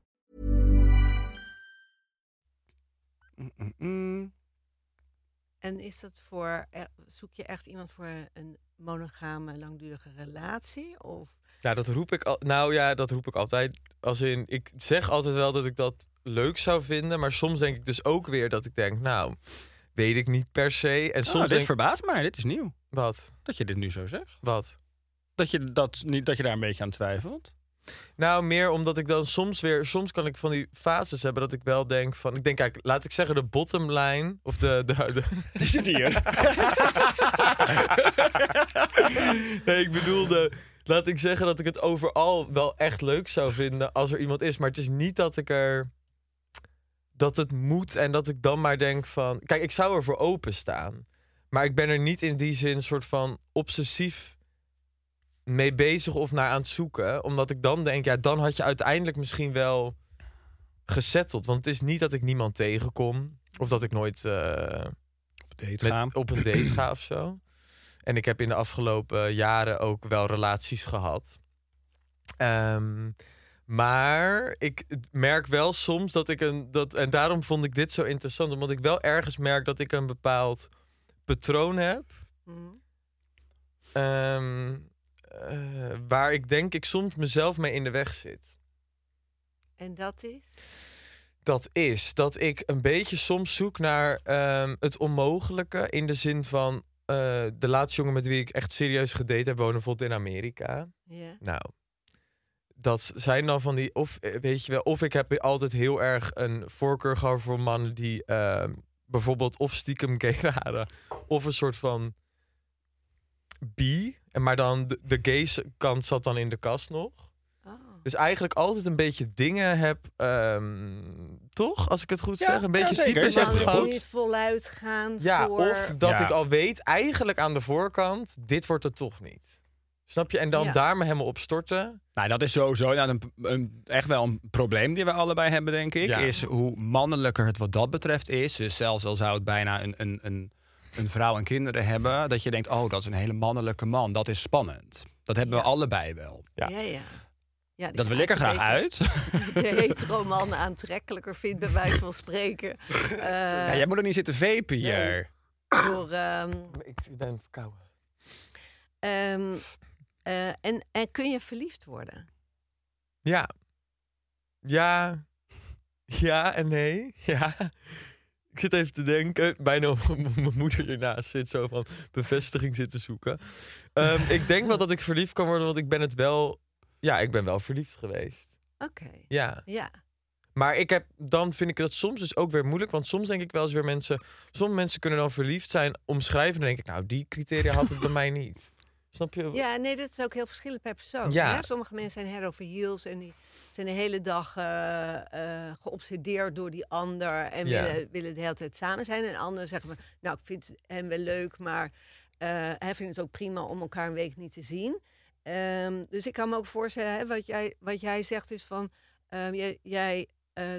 Mm. En is dat voor, eh, zoek je echt iemand voor een monogame, langdurige relatie? Of Ja, dat roep ik al. Nou ja, dat roep ik altijd. Als in, ik zeg altijd wel dat ik dat leuk zou vinden, maar soms denk ik dus ook weer dat ik denk, nou, weet ik niet per se. En Soms soms dit denk verbaast mij. Dit is nieuw. wat, Dat je dit nu zo zegt. wat. Dat je, dat, niet, dat je daar een beetje aan twijfelt. Nou, meer omdat ik dan soms weer, soms kan ik van die fases hebben dat ik wel denk van, ik denk kijk, laat ik zeggen de bottom line of de, de, de Die zit hier. nee, ik bedoelde, laat ik zeggen dat ik het overal wel echt leuk zou vinden als er iemand is, maar het is niet dat ik er dat het moet en dat ik dan maar denk van, kijk, ik zou er voor openstaan, maar ik ben er niet in die zin soort van obsessief mee bezig of naar aan het zoeken, omdat ik dan denk, ja, dan had je uiteindelijk misschien wel gesetteld, want het is niet dat ik niemand tegenkom of dat ik nooit eh, Date met, gaan. op een date ga of zo. En ik heb in de afgelopen jaren ook wel relaties gehad. Ehm, maar ik merk wel soms dat ik een. Dat, en daarom vond ik dit zo interessant. Omdat ik wel ergens merk dat ik een bepaald patroon heb. hm, ehm, eh, waar ik denk ik soms mezelf mee in de weg zit. en dat is? Dat is dat ik een beetje soms zoek naar ehm, het onmogelijke. In de zin van eh, de laatste jongen met wie ik echt serieus gedate heb, wonen bijvoorbeeld in Amerika. Ja. Nou, dat zijn dan van die. Of eh, weet je wel, of ik heb altijd heel erg een voorkeur gehad voor mannen die ehm, bijvoorbeeld of stiekem gay waren, of een soort van bi. En Maar dan de, de gay kant zat dan in de kast nog. Oh. Dus eigenlijk altijd een beetje dingen heb, ehm, toch? Als ik het goed Ja, zeg, een beetje ja, Mannen goed. die niet voluit gaan Ja, voor... of dat Ja. ik al weet, eigenlijk aan de voorkant, dit wordt het toch niet. Snap je? En dan Ja. daar me helemaal op storten. Nou, dat is sowieso nou, een, een, echt wel een probleem die we allebei hebben, denk ik. Ja. Is hoe mannelijker het wat dat betreft is. Dus zelfs al zou het bijna een, een, een, een vrouw en kinderen hebben... dat je denkt, oh, dat is een hele mannelijke man. Dat is spannend. Dat hebben we allebei wel. Ja. Ja, ja. Dat wil ik er graag uit. De hetero man aantrekkelijker vindt, bij wijze van spreken. Eh, Ja, jij moet er niet zitten vapen hier. door, ehm, Ik ben verkouden. ehm, eh, en, en kun je verliefd worden? Ja. Ja. Ja en nee. Ja. Ik zit even te denken. Bijna mijn moeder ernaast zit zo van bevestiging zitten zoeken. Ehm, ik denk wel dat ik verliefd kan worden, want ik ben het wel... Ja, ik ben wel verliefd geweest. Oké, Ja. ja. Maar ik heb, dan vind ik dat soms dus ook weer moeilijk. Want soms denk ik wel eens weer mensen... Sommige mensen kunnen dan verliefd zijn, omschrijven. En dan denk ik, nou, die criteria had het bij mij niet. Snap je? Ja, nee, dat is ook heel verschillend per persoon. Ja. Hè? Sommige mensen zijn head over heels en die zijn de hele dag eh, eh, geobsedeerd door die ander en Ja. willen, willen de hele tijd samen zijn. En anderen zeggen van, nou, ik vind hem wel leuk, maar eh, hij vindt het ook prima om elkaar een week niet te zien. Ehm, dus ik kan me ook voorstellen, hè, wat, jij, wat jij zegt is van, ehm, jij, jij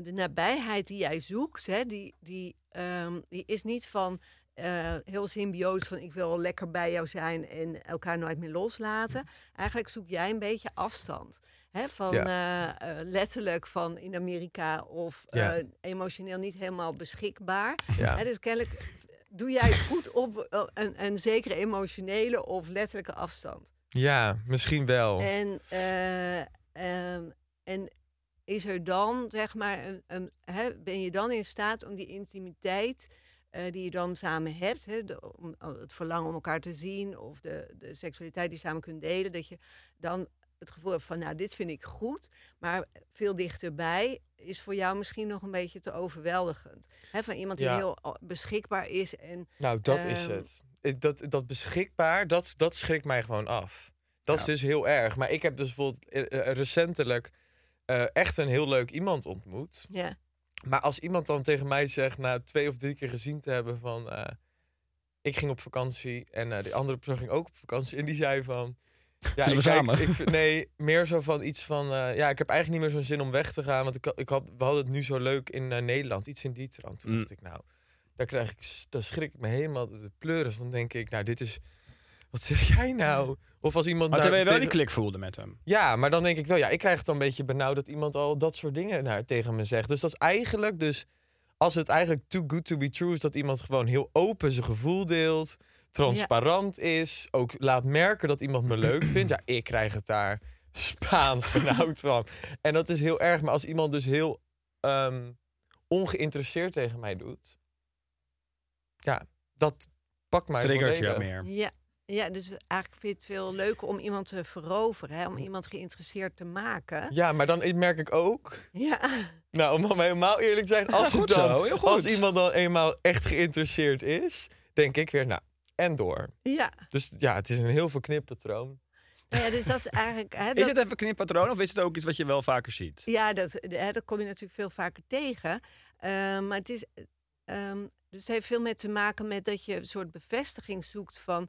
de nabijheid die jij zoekt, hè, die, die, ehm, die is niet van eh, heel symbiotisch van ik wil lekker bij jou zijn en elkaar nooit meer loslaten. Eigenlijk zoek jij een beetje afstand. Hè, van eh, eh, letterlijk van in Amerika of Ja. emotioneel niet helemaal beschikbaar. Ja. Hè, dus kennelijk doe jij het goed op een, een zekere emotionele of letterlijke afstand. Ja, misschien wel. En, eh, ehm, en is er dan, zeg maar, een, een, hè, ben je dan in staat om die intimiteit eh, die je dan samen hebt, hè, de, om, het verlangen om elkaar te zien of de, de seksualiteit die je samen kunt delen, dat je dan het gevoel hebt van, nou, dit vind ik goed, maar veel dichterbij is voor jou misschien nog een beetje te overweldigend. Hè, van iemand die Ja. heel oh, beschikbaar is en Nou, dat is Ehm, het. Dat, dat beschikbaar, dat, dat schrikt mij gewoon af. Dat is dus heel erg. Maar ik heb dus bijvoorbeeld eh, eh, recentelijk... echt een heel leuk iemand ontmoet. Ja. Maar als iemand dan tegen mij zegt, na twee of drie keer gezien te hebben van... eh, ik ging op vakantie en eh die andere persoon ging ook op vakantie. En die zei van... Ja, Zullen we ik samen? Ik, nee, meer zo van iets van... eh, ja, ik heb eigenlijk niet meer zo'n zin om weg te gaan. Want ik, ik had, we hadden het nu zo leuk in Nederland. Iets in die trant. Toen Mm. dacht ik, nou, daar, krijg ik, daar schrik ik me helemaal de pleuris. Dan denk ik, nou, dit is... Wat zeg jij nou? Of als iemand Maar terwijl je wel die klik voelde met hem. ja, maar dan denk ik wel, ja, ik krijg het dan een beetje benauwd dat iemand al dat soort dingen naar, tegen me zegt. Dus dat is eigenlijk, dus als het eigenlijk too good to be true is, dat iemand gewoon heel open zijn gevoel deelt, transparant is, ook laat merken dat iemand me leuk vindt. Ja, ik krijg het daar Spaans benauwd van. En dat is heel erg, maar als iemand dus heel ehm, ongeïnteresseerd tegen mij doet, ja, dat pakt mij Triggert je meer. Ja. Ja, dus eigenlijk vind je het veel leuker om iemand te veroveren, hè? om iemand geïnteresseerd te maken. Ja, maar dan merk ik ook Ja, Nou, om helemaal eerlijk te zijn, als, goed het dan, zo, heel goed. als iemand dan eenmaal echt geïnteresseerd is, denk ik weer, nou, en door. ja. Dus ja, het is een heel verknipt patroon. Nou ja dus dat is eigenlijk. Hè, Is dat- het even knipatroon of is het ook iets wat je wel vaker ziet? Ja, dat, hè, dat kom je natuurlijk veel vaker tegen. Eh, maar het is. ehm, dus het heeft veel met te maken met dat je een soort bevestiging zoekt van.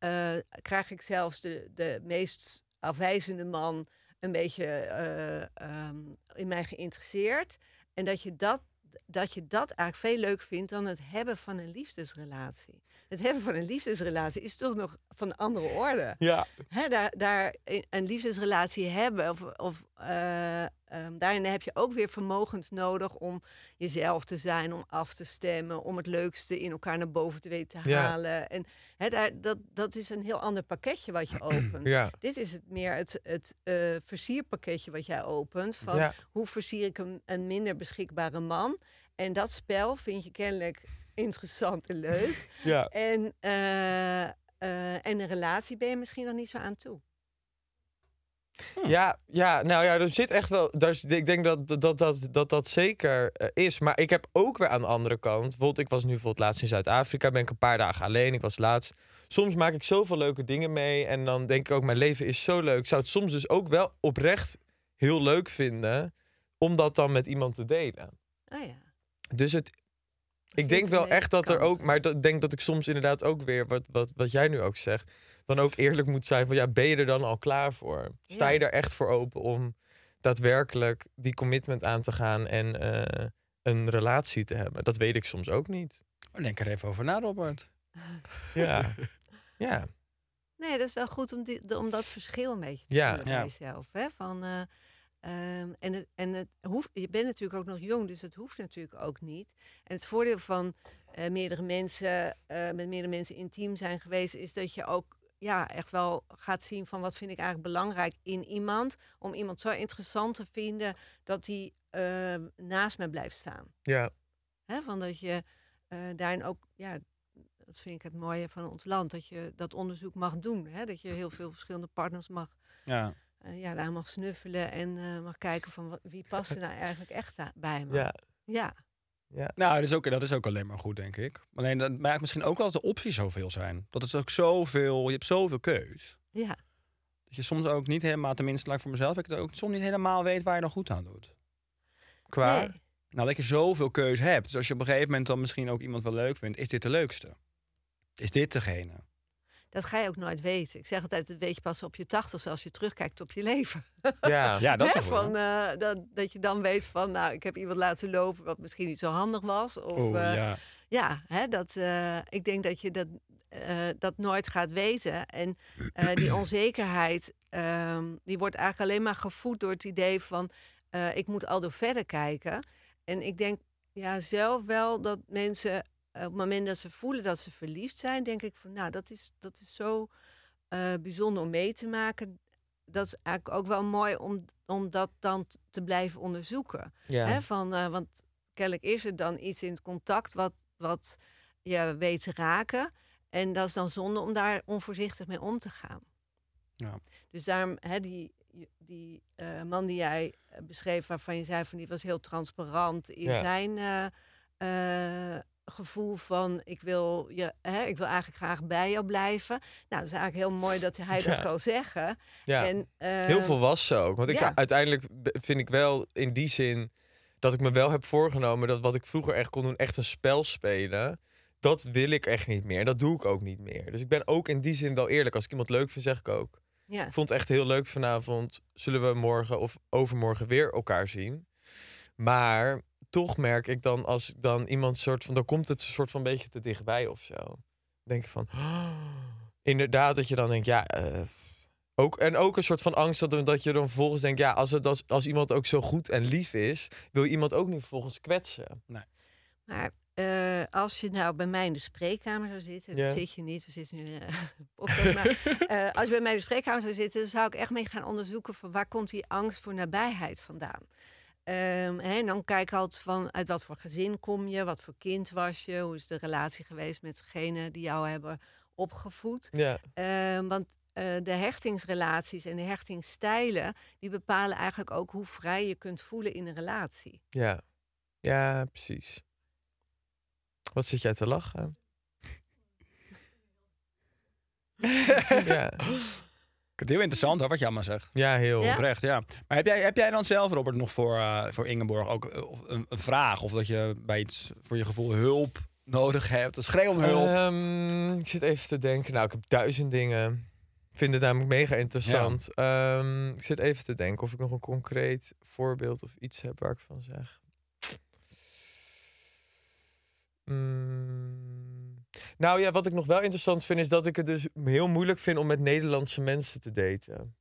Eh, krijg ik zelfs de, de meest afwijzende man een beetje eh, ehm, in mij geïnteresseerd. En dat je dat, dat je dat eigenlijk veel leuk vindt dan het hebben van een liefdesrelatie. Het hebben van een liefdesrelatie is toch nog van andere orde Ja, hè, daar, daar een- een liefdesrelatie hebben, of, of eh, ehm, daarin heb je ook weer vermogens nodig om jezelf te zijn, om af te stemmen, om het leukste in elkaar naar boven te weten te Ja. halen. En daar, dat, dat is een heel ander pakketje wat je opent. ja, Dit is het meer het, het eh, versierpakketje wat jij opent. Van Ja. hoe versier ik een, een minder beschikbare man? En dat spel vind je kennelijk interessant en leuk. ja. En, eh, eh, en een relatie ben je misschien nog niet zo aan toe. Ja, ja, nou ja, er zit echt wel. Daar, ik denk dat dat, dat, dat, dat zeker eh, is. Maar ik heb ook weer aan de andere kant. Bijvoorbeeld, ik was nu voor het laatst in Zuid-Afrika. Ben ik een paar dagen alleen. Ik was laatst. Soms maak ik zoveel leuke dingen mee. En dan denk ik ook, mijn leven is zo leuk. Ik zou het soms dus ook wel oprecht heel leuk vinden. Om dat dan met iemand te delen. Oh ja. Dus het. Ik denk wel echt dat er kant. ook. Maar dat- ik denk dat ik soms inderdaad ook weer. Wat, wat, wat jij nu ook zegt. Dan ook eerlijk moet zijn van ja, ben je er dan al klaar voor? Sta je Ja. er echt voor open om daadwerkelijk die commitment aan te gaan en eh, een relatie te hebben? Dat weet ik soms ook niet. Oh, Denk er even over na, Robert. Ja. ja. Nee, dat is wel goed om, die, om dat verschil een beetje te Ja. bij Ja. jezelf. Hè? Van, eh, ehm, en het, en het hoeft, je bent natuurlijk ook nog jong, dus het hoeft natuurlijk ook niet. En het voordeel van eh, meerdere mensen, eh, met meerdere mensen intiem zijn geweest, is dat je ook ja, echt wel gaat zien van wat vind ik eigenlijk belangrijk in iemand. Om iemand zo interessant te vinden dat hij eh, naast me blijft staan. Ja. Hè, van dat je eh, daarin ook, ja, dat vind ik het mooie van ons land, dat je dat onderzoek mag doen. Hè? Dat je heel veel verschillende partners mag, Ja. Eh, ja, daar mag snuffelen en eh, mag kijken van wat, wie past er nou eigenlijk echt bij me. Ja. ja. Nou, dat is, ook, dat is ook alleen maar goed, denk ik. Alleen dat maakt misschien ook wel dat de opties zoveel zijn. Dat het ook zoveel, je hebt zoveel keus. ja. Dat je soms ook niet helemaal, tenminste, laat ik voor mezelf, ik het ook soms niet helemaal weet waar je dan goed aan doet. Qua. Nee. Nou, dat je zoveel keus hebt. Dus als je op een gegeven moment dan misschien ook iemand wel leuk vindt, is dit de leukste? Is dit degene? Dat ga je ook nooit weten. Ik zeg altijd, dat weet je pas op je tachtigste als je terugkijkt op je leven. Ja. Ja, dat is goed, van, eh, dat, dat je dan weet van, nou, ik heb iemand laten lopen wat misschien niet zo handig was. Of, Oh, eh, ja. Ja, hè, dat, eh, ik denk dat je dat, eh, dat nooit gaat weten. En eh, die onzekerheid, ehm, die wordt eigenlijk alleen maar gevoed door het idee van... eh, ik moet al door verder kijken. En ik denk ja, zelf wel dat mensen op het moment dat ze voelen dat ze verliefd zijn... denk ik van, nou, dat is, dat is zo eh, bijzonder om mee te maken. Dat is eigenlijk ook wel mooi om, om dat dan te blijven onderzoeken. Ja. Hè, van, eh, want kennelijk is er dan iets in het contact wat, wat je weet te raken. En dat is dan zonde om daar onvoorzichtig mee om te gaan. Ja. Dus daarom, hè, die, die eh, man die jij eh, beschreef, waarvan je zei van die was heel transparant in Ja. zijn eh, eh, gevoel van ik wil, je, hè, ik wil eigenlijk graag bij jou blijven. Nou, dat is eigenlijk heel mooi dat hij dat Ja. kan zeggen. Ja. En, Heel ehm, volwassen ook. Want ik ja. uiteindelijk vind ik wel in die zin dat ik me wel heb voorgenomen dat wat ik vroeger echt kon doen, echt een spel spelen. Dat wil ik echt niet meer. Dat doe ik ook niet meer. Dus ik ben ook in die zin wel eerlijk. Als ik iemand leuk vind, zeg ik ook. Ja. Ik vond het echt heel leuk vanavond. Zullen we morgen of overmorgen weer elkaar zien? Maar toch merk ik dan als ik dan iemand soort van, dan komt het een soort van beetje te dichtbij of zo. Dan denk ik van, inderdaad dat je dan denkt, ja, eh, ook en ook een soort van angst dat, dat je dan vervolgens denkt, ja, als het als, als iemand ook zo goed en lief is, wil je iemand ook niet vervolgens kwetsen. Maar eh, als je nou bij mij in de spreekkamer zou zitten, Ja. dat zit je niet, we zitten nu in een podcast, maar eh, als je bij mij in de spreekkamer zou zitten, dan zou ik echt mee gaan onderzoeken van waar komt die angst voor nabijheid vandaan. Ehm, en dan kijk altijd van uit wat voor gezin kom je, wat voor kind was je, hoe is de relatie geweest met degene die jou hebben opgevoed. Ja, Ehm, want eh, de hechtingsrelaties en de hechtingsstijlen, die bepalen eigenlijk ook hoe vrij je kunt voelen in een relatie. ja, ja, precies. Wat zit jij te lachen? ja. Vind het heel interessant hoor, wat je allemaal zegt. ja, heel. Ja? Oprecht, ja. Maar heb jij, heb jij dan zelf, Robert, nog voor, eh, voor Ingeborg ook eh, een, een vraag? Of dat je bij iets voor je gevoel hulp nodig hebt? Een schreeuw om hulp? Ehm, ik zit even te denken. Nou, ik heb duizend dingen. Ik vind het namelijk mega interessant. Ehm, ik zit even te denken of ik nog een concreet voorbeeld of iets heb waar ik van zeg. Mm. Nou ja, wat ik nog wel interessant vind is dat ik het dus heel moeilijk vind om met Nederlandse mensen te daten.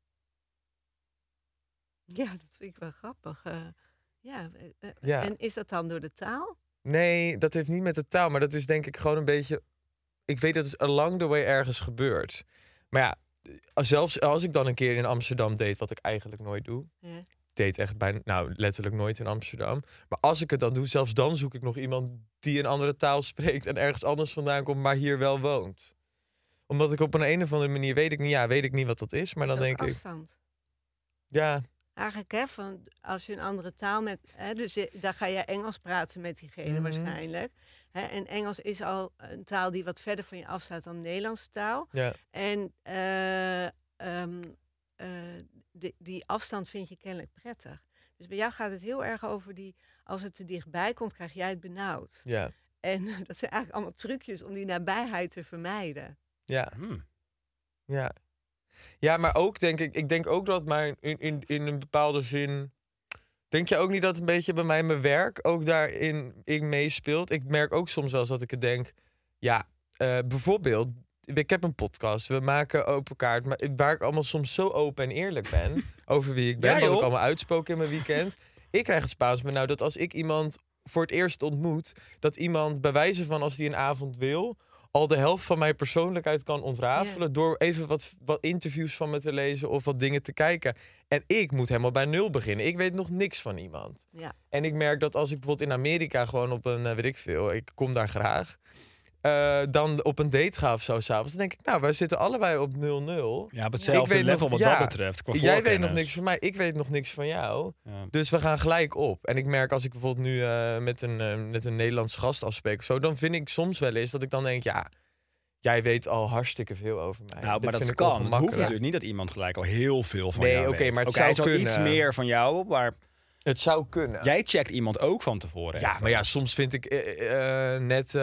Ja, dat vind ik wel grappig. eh. ja, eh, eh, Ja. En is dat dan door de taal? Nee, dat heeft niet met de taal, maar dat is denk ik gewoon een beetje. Ik weet dat het along the way ergens gebeurt. Maar ja, zelfs als ik dan een keer in Amsterdam date, wat ik eigenlijk nooit doe. Ja. Date echt bijna, nou letterlijk nooit in Amsterdam. Maar als ik het dan doe, zelfs dan zoek ik nog iemand die een andere taal spreekt en ergens anders vandaan komt, maar hier wel woont. Omdat ik op een, een of andere manier weet ik niet, ja, weet ik niet wat dat is, maar dan Is denk ik, ja, Eigenlijk, hè, van als je een andere taal met. Hè, dus je, dan ga je Engels praten met diegene Mhm. waarschijnlijk. Hè, en Engels is al een taal die wat verder van je afstaat dan de Nederlandse taal. ja, En eh, die, die afstand vind je kennelijk prettig. Dus bij jou gaat het heel erg over die. Als het te dichtbij komt, krijg jij het benauwd. ja, En dat zijn eigenlijk allemaal trucjes om die nabijheid te vermijden. ja. Hmm. Ja. Ja, maar ook denk ik, ik denk ook dat mijn in, in, in een bepaalde zin. Denk je ook niet dat een beetje bij mij mijn werk ook daarin in meespeelt? Ik merk ook soms wel eens dat ik het denk. Ja, eh, bijvoorbeeld, ik heb een podcast. We maken open kaart. Maar waar ik allemaal soms zo open en eerlijk ben over wie ik ben. Ja, wat ik allemaal uitspook in mijn weekend. Ik krijg het Spaans me nou dat als ik iemand voor het eerst ontmoet, dat iemand bij wijze van als die een avond wil, al de helft van mijn persoonlijkheid kan ontrafelen door even wat, wat interviews van me te lezen of wat dingen te kijken. En ik moet helemaal bij nul beginnen. Ik weet nog niks van iemand. Ja. En ik merk dat als ik bijvoorbeeld in Amerika gewoon op een, eh, weet ik veel, ik kom daar graag, eh, dan op een date ga of zo s'avonds, dan denk ik, nou, wij zitten allebei op 0-0. Ja, op hetzelfde level nog- wat ja, dat betreft. Jij weet nog niks van mij, ik weet nog niks van jou. Ja. Dus we gaan gelijk op. En ik merk als ik bijvoorbeeld nu eh, met, een, eh, met een Nederlands gast afspreek of zo, dan vind ik soms wel eens dat ik dan denk, ja, jij weet al hartstikke veel over mij. Nou, Dit maar dat kan. Het hoeft natuurlijk niet dat iemand gelijk al heel veel van Nee, jou oké, weet. maar het Oké, hij zou is al iets kunnen. meer van jou op, maar Het zou kunnen. jij checkt iemand ook van tevoren. Ja, even. maar ja, soms vind ik net,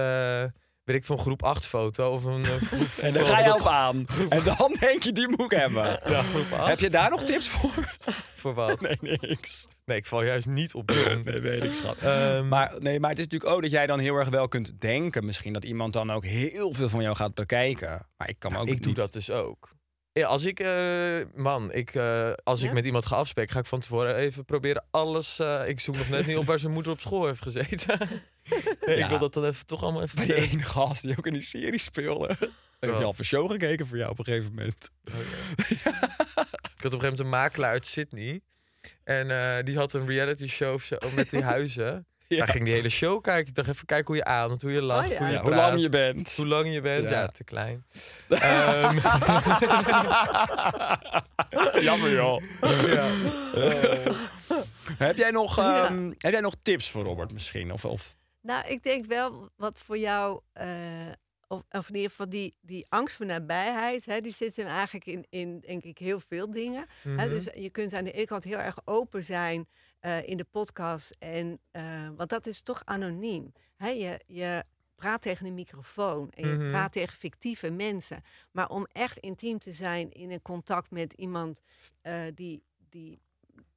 weet ik, van groep 8 foto of een... eh, groep- En dan ga je dat- op aan. En dan denk je, die moet ik hebben. Ja, groep 8. Heb je daar nog tips voor? Voor wat? Nee, niks. Nee, ik val juist niet op doen. Nee, weet ik, schat. Ehm, Maar, nee, maar het is natuurlijk ook dat jij dan heel erg wel kunt denken... misschien dat iemand dan ook heel veel van jou gaat bekijken. Maar ik kan ook ik doe dat dus ook. Ja, als ik, eh, man, ik, eh, als ik met iemand ga afspreken, ga ik van tevoren even proberen alles. eh, ik zoek nog net niet op waar zijn moeder op school heeft gezeten. nee, Ja. Ik wil dat dan even toch allemaal even. Bij die ene gast die ook in die serie speelde. Hij Ja. al voor show gekeken voor jou op een gegeven moment? Ik had op een gegeven moment een makelaar uit Sydney. En eh, die had een reality show zo met die huizen. Ja. Hij ging die hele show kijken. Ik dacht even kijken hoe je ademt, hoe je lacht, Oh ja. hoe je Ja, hoe lang je bent. Hoe lang je bent. Ja, Ja. te klein. Ehm, Jammer joh. ja. heb, jij nog, ehm, heb jij nog tips voor Robert misschien? Of, of Nou, ik denk wel wat voor jou, eh, of, of in ieder geval die, die angst voor nabijheid, hè, die zit hem eigenlijk in, in, denk ik, heel veel dingen. Hè, Mhm. dus je kunt aan de ene kant heel erg open zijn eh, in de podcast, en, eh, want dat is toch anoniem. Hè, je, je praat tegen een microfoon en je Mhm. praat tegen fictieve mensen. Maar om echt intiem te zijn in een contact met iemand die, die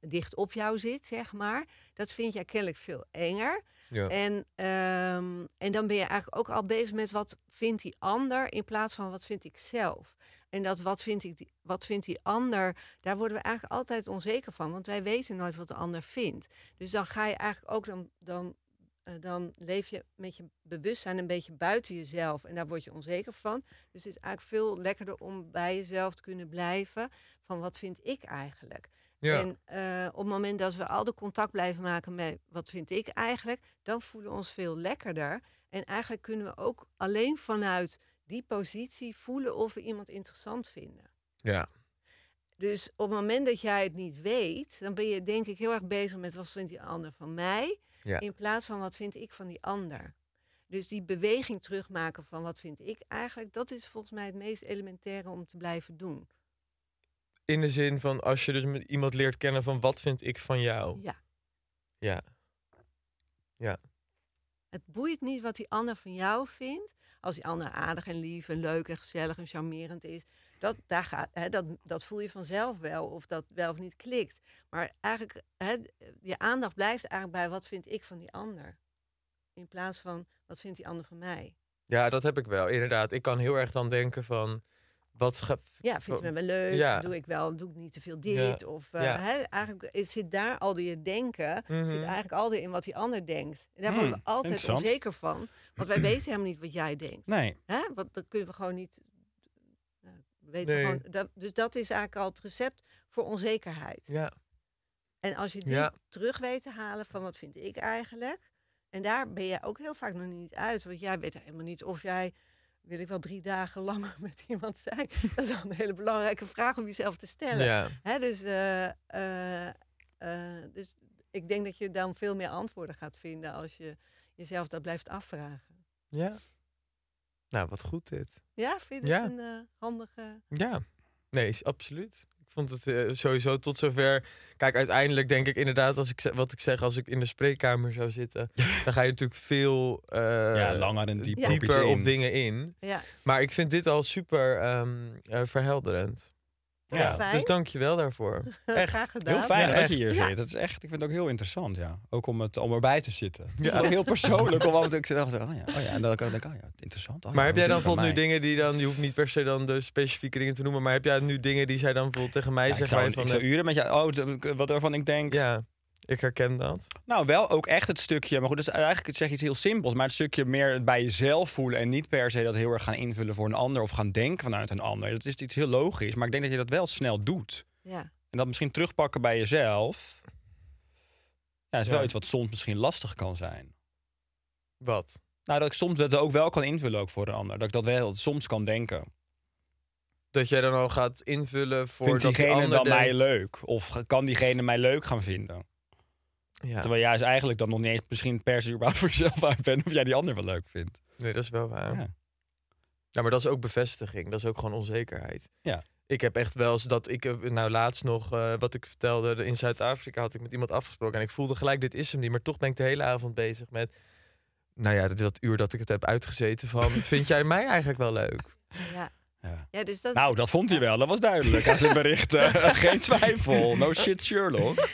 dicht op jou zit, zeg maar, dat vind jij kennelijk veel enger. Ja. En, ehm, en dan ben je eigenlijk ook al bezig met wat vindt die ander in plaats van wat vind ik zelf. En dat wat vindt, ik wat vindt die ander, daar worden we eigenlijk altijd onzeker van. Want wij weten nooit wat de ander vindt. Dus dan ga je eigenlijk ook, dan, dan, eh, dan leef je met je bewustzijn een beetje buiten jezelf. En daar word je onzeker van. Dus het is eigenlijk veel lekkerder om bij jezelf te kunnen blijven. Van wat vind ik eigenlijk? Ja. En eh, op het moment dat we al de contact blijven maken met wat vind ik eigenlijk, dan voelen we ons veel lekkerder. En eigenlijk kunnen we ook alleen vanuit die positie voelen of we iemand interessant vinden. ja. Dus op het moment dat jij het niet weet, dan ben je denk ik heel erg bezig met wat vindt die ander van mij, Ja. in plaats van wat vind ik van die ander. Dus die beweging terugmaken van wat vind ik eigenlijk, dat is volgens mij het meest elementaire om te blijven doen. In de zin van als je dus met iemand leert kennen van wat vind ik van jou. Ja. Ja. Het boeit niet wat die ander van jou vindt. Als die ander aardig en lief en leuk en gezellig en charmerend is. Dat, daar gaat, hè, dat, dat voel je vanzelf wel of dat wel of niet klikt. Maar eigenlijk, hè, je aandacht blijft eigenlijk bij wat vind ik van die ander. In plaats van wat vindt die ander van mij. Ja, dat heb ik wel, inderdaad. Ik kan heel erg dan denken van... Wat Ja, vind je me wel leuk? Oh, Ja. Doe ik wel, doe ik niet te veel dit? Of eh, Ja. eigenlijk zit daar al die je denken, Mhm. zit eigenlijk al die in wat die ander denkt. En daar Hmm, worden we altijd interessant. onzeker van. Want wij weten helemaal niet wat jij denkt. Nee. Hè? Want dat kunnen we gewoon niet. nou, we weten Nee. gewoon, dat, dus dat is eigenlijk al het recept voor onzekerheid. Ja, En als je die terug weet te halen van wat vind ik eigenlijk. En daar ben je ook heel vaak nog niet uit. Want jij weet helemaal niet of jij, wil ik wel drie dagen langer met iemand zijn. Dat is wel een hele belangrijke vraag om jezelf te stellen. ja. Hè? Dus, eh, eh, eh, dus ik denk dat je dan veel meer antwoorden gaat vinden als je jezelf dat blijft afvragen. ja. Nou, wat goed dit. Ja, vind je Ja. het een handige... Ja, nee, is absoluut. Ik vond het eh, sowieso tot zover. Kijk, uiteindelijk denk ik inderdaad, als ik, wat ik zeg, als ik in de spreekkamer zou zitten, dan ga je natuurlijk veel eh, ja, langer en dieper, op dieper dingen in. Ja, Maar ik vind dit al super ehm, eh, verhelderend. Ja, fijn. dus dank je wel daarvoor. Echt. graag gedaan. Heel fijn Ja, dat je hier Ja. zit. Dat is echt, ik vind het ook heel interessant, ja. Ook om, het, om erbij te zitten. Het is Ja. wel heel persoonlijk. Om af en toe, ik toe, oh ja, oh ja. En dan denk ik, oh ja, interessant. Oh ja, Maar heb jij dan bijvoorbeeld nu dingen die dan, je hoeft niet per se dan de specifieke dingen te noemen, maar heb jij nu dingen die zij dan bijvoorbeeld tegen mij Ja, ik zeggen? zou, je ik van, zou uren met jou, oh, wat waarvan ik denk, ja, ik herken dat. Nou, wel ook echt het stukje, maar goed, dat is eigenlijk zeg je iets heel simpels, maar het stukje meer het bij jezelf voelen en niet per se dat heel erg gaan invullen voor een ander of gaan denken vanuit een ander. Dat is iets heel logisch, maar ik denk dat je dat wel snel doet. Ja. En dat misschien terugpakken bij jezelf, ja, is wel Ja. iets wat soms misschien lastig kan zijn. Wat? Nou, dat ik soms dat ook wel kan invullen ook voor een ander. Dat ik dat wel soms kan denken. Dat jij dan al gaat invullen voor Vindt dat die diegene ander dan mij leuk? Of kan diegene mij leuk gaan vinden? Ja, Terwijl jij dus eigenlijk dan nog niet eens misschien per se überhaupt voor jezelf uit bent of jij die ander wel leuk vindt. nee, dat is wel waar. Ja. Ja, maar dat is ook bevestiging. Dat is ook gewoon onzekerheid. Ja. Ik heb echt wel eens dat ik, eh, nou laatst nog, eh, wat ik vertelde, in Zuid-Afrika had ik met iemand afgesproken. En ik voelde gelijk, dit is hem niet. Maar toch ben ik de hele avond bezig met, nou ja, dat uur dat ik het heb uitgezeten van, vind jij mij eigenlijk wel leuk? Ja. Ja. ja, dus dat Nou, dat vond hij wel. Dat was duidelijk aan zijn berichten. Geen twijfel. No shit, Sherlock.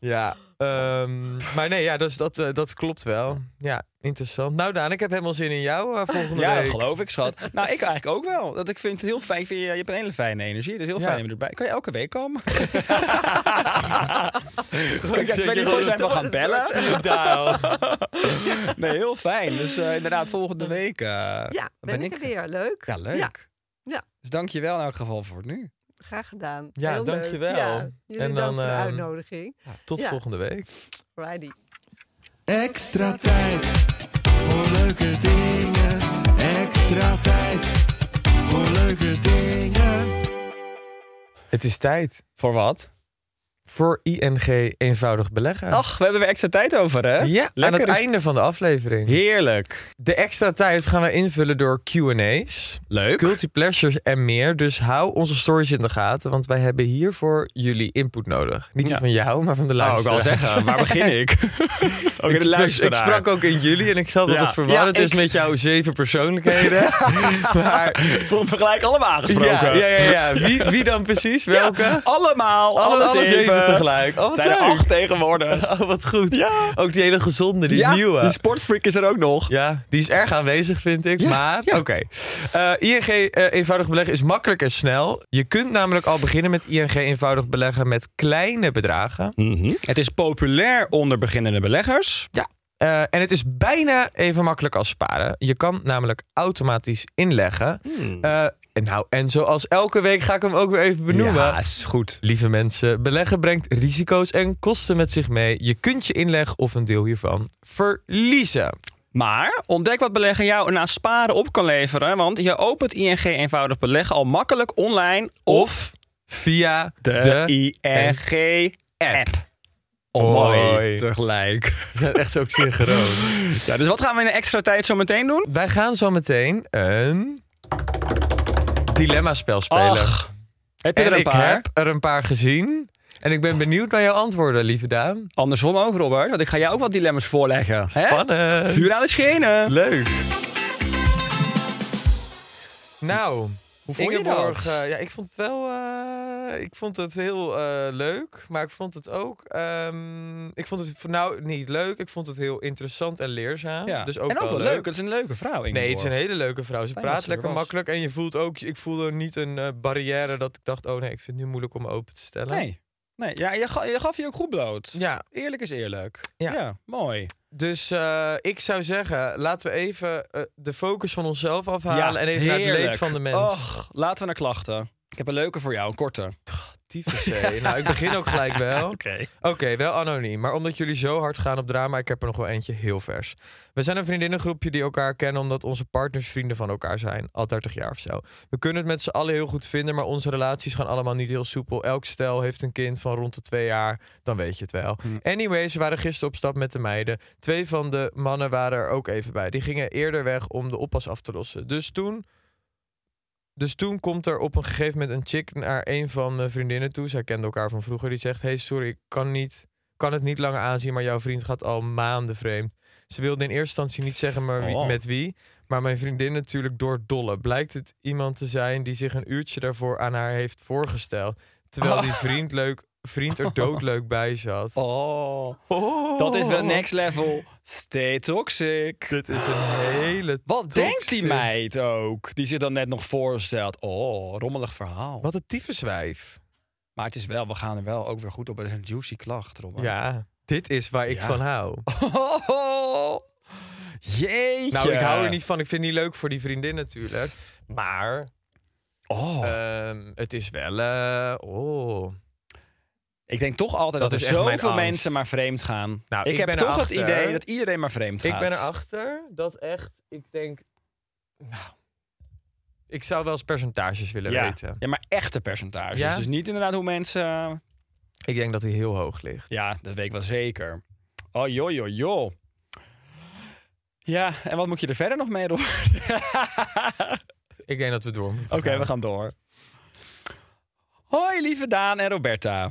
Ja, ehm, maar nee, ja, dus dat, eh, dat klopt wel. Ja, interessant. Nou Daan, ik heb helemaal zin in jou eh, volgende Ja, week. dat geloof ik, schat. Nou, ik eigenlijk ook wel. Dat ik vind het heel fijn. Je, je hebt een hele fijne energie. Het is heel Ja. fijn om erbij. Kan je elke week komen? Ik ja, zijn we gaan bellen. Nee, heel fijn. Dus eh, inderdaad, volgende week eh, ja, ben, ik er weer. Leuk. Ja, leuk. Ja. Ja. Dus dank je wel in elk geval voor nu. Graag gedaan. Ja, Heel leuk. dankjewel. Ja, jullie En dank dan, voor de ehm, uitnodiging. Tot Ja. volgende week. Righty. Extra tijd voor leuke dingen. Extra tijd voor leuke dingen. Het is tijd Voor wat? Voor ING eenvoudig beleggen. Ach, we hebben weer extra tijd over, hè? ja, aan lekker het is- einde van de aflevering. Heerlijk. De extra tijd gaan we invullen door Q&A's. Leuk. Guilty pleasures en meer. Dus hou onze stories in de gaten, want wij hebben hiervoor jullie input nodig. Niet Ja. van jou, maar van de Nou, ik wil zeggen, waar begin ik? ook ik, de sprak- ik sprak ook in jullie en ik zag dat Ja. het verwarrend Ja, is met jouw zeven persoonlijkheden. maar Vonden we gelijk allemaal aangesproken. ja, ja, ja. Wie, wie dan precies? Welke? Allemaal. Alle, Alle, alle zeven tegelijk. Oh, wat Zijn er acht tegenwoordig. Oh, wat goed. Ja. Ook die hele gezonde, die ja, nieuwe. die sportfreak is er ook nog. Ja, die is erg aanwezig, vind ik. Ja, maar, oké. Eh, ING eh, eenvoudig beleggen is makkelijk en snel. Je kunt namelijk al beginnen met ING eenvoudig beleggen met kleine bedragen. Het is populair onder beginnende beleggers. Ja. Eh, en het is bijna even makkelijk als sparen. Je kan namelijk automatisch inleggen. Eh, en nou, en zoals elke week ga ik hem ook weer even benoemen. Ja, is goed. Lieve mensen, beleggen brengt risico's en kosten met zich mee. Je kunt je inleg of een deel hiervan verliezen. Maar ontdek wat beleggen jou naast sparen op kan leveren. Want je opent ING eenvoudig beleggen al makkelijk online Of via de, de, ING-app. Oh, Mooi. Tegelijk. We zijn echt zo synchroon. Ja, dus wat gaan we in de extra tijd zo meteen doen? Wij gaan zo meteen een dilemma-spel spelen. Ach, heb je en er een ik paar? heb er een paar gezien. En ik ben benieuwd naar jouw antwoorden, lieve Daan. Andersom ook, Robert. Want ik ga jou ook wat dilemma's voorleggen. Hè? Spannend. Vuur aan de schenen. Leuk. Nou, Hoe vond je dat? eh, ja, ik vond het wel. eh, ik vond het heel eh, leuk, maar ik vond het ook. ehm, ik vond het nou niet leuk. Ik vond het heel interessant en leerzaam. Ja. Dus ook en ook wel wel leuk. Het is een leuke vrouw, Nee, het is een hele leuke vrouw. Ze Fijn praat ze er lekker makkelijk. En je voelt ook, ik voelde niet een barrière dat ik dacht, oh nee, ik vind het nu moeilijk om me open te stellen. Nee. Nee, ja, je, ga- je gaf je ook goed bloot. Ja, Eerlijk is eerlijk. Ja. Ja, mooi. Dus eh, ik zou zeggen, laten we even eh, de focus van onszelf afhalen Ja, en even naar het leed van de mens. Och, laten we naar klachten. Ik heb een leuke voor jou, een korte. Tyfus, nou, ik begin ook gelijk wel. Oké, wel anoniem. Maar omdat jullie zo hard gaan op drama, ik heb er nog wel eentje heel vers. We zijn een vriendinnengroepje die elkaar kennen omdat onze partners vrienden van elkaar zijn. Al 30 jaar of zo. We kunnen het met z'n allen heel goed vinden, maar onze relaties gaan allemaal niet heel soepel. Elk stel heeft een kind van rond de twee jaar, dan weet je het wel. Anyways, we waren gisteren op stap met de meiden. Twee van de mannen waren er ook even bij. Die gingen eerder weg om de oppas af te lossen. Dus toen... Dus toen komt er op een gegeven moment een chick naar een van mijn vriendinnen toe. Zij kenden elkaar van vroeger. Die zegt: Hey, sorry, ik kan, niet, kan het niet langer aanzien, maar jouw vriend gaat al maanden vreemd. Ze wilde in eerste instantie niet zeggen maar wie- Oh. met wie. Maar mijn vriendin natuurlijk door dolle. Blijkt het iemand te zijn die zich een uurtje daarvoor aan haar heeft voorgesteld. Terwijl die vriend, leuk, vriend er doodleuk bij zat. Oh, Oh. dat is wel next level. Stay toxic. Dit is een hele. Wat denkt die meid ook? Die zich dan net nog voorstelt. Oh, rommelig verhaal. Wat een tyfuswijf. Maar het is wel, we gaan er wel ook weer goed op. Het is een juicy klacht, Robert. Ja, dit is waar ik Ja. van hou. Oh, jeetje. Nou, ik hou er niet van. Ik vind het niet leuk voor die vriendin natuurlijk. Maar Oh, ehm, het is wel... eh, oh. Ik denk toch altijd dat er zoveel mensen maar vreemd gaan. Nou, ik, ik heb toch het idee dat iedereen maar vreemd gaat. Ik ben erachter dat echt... Ik denk... Nou... Ik zou wel eens percentages willen ja. weten. ja, maar echte percentages. Ja? Dus niet inderdaad hoe mensen... Ik denk dat hij heel hoog ligt. Ja, dat weet ik wel zeker. Oh, joh, joh, joh. Ja, en wat moet je er verder nog mee doen? Ik denk dat we door moeten Oké, we gaan door. Hoi, lieve Daan en Roberta.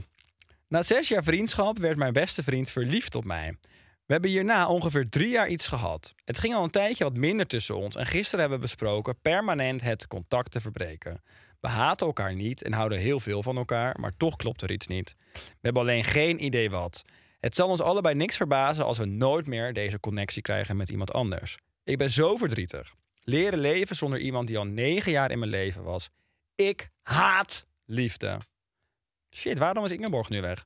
Na zes jaar vriendschap werd mijn beste vriend verliefd op mij. We hebben hierna ongeveer drie jaar iets gehad. Het ging al een tijdje wat minder tussen ons en gisteren hebben we besproken permanent het contact te verbreken. We haten elkaar niet en houden heel veel van elkaar, maar toch klopt er iets niet. We hebben alleen geen idee wat. Het zal ons allebei niks verbazen als we nooit meer deze connectie krijgen met iemand anders. Ik ben zo verdrietig. Leren leven zonder iemand die al negen jaar in mijn leven was. Ik haat liefde. Shit, waarom is Ingeborg nu weg?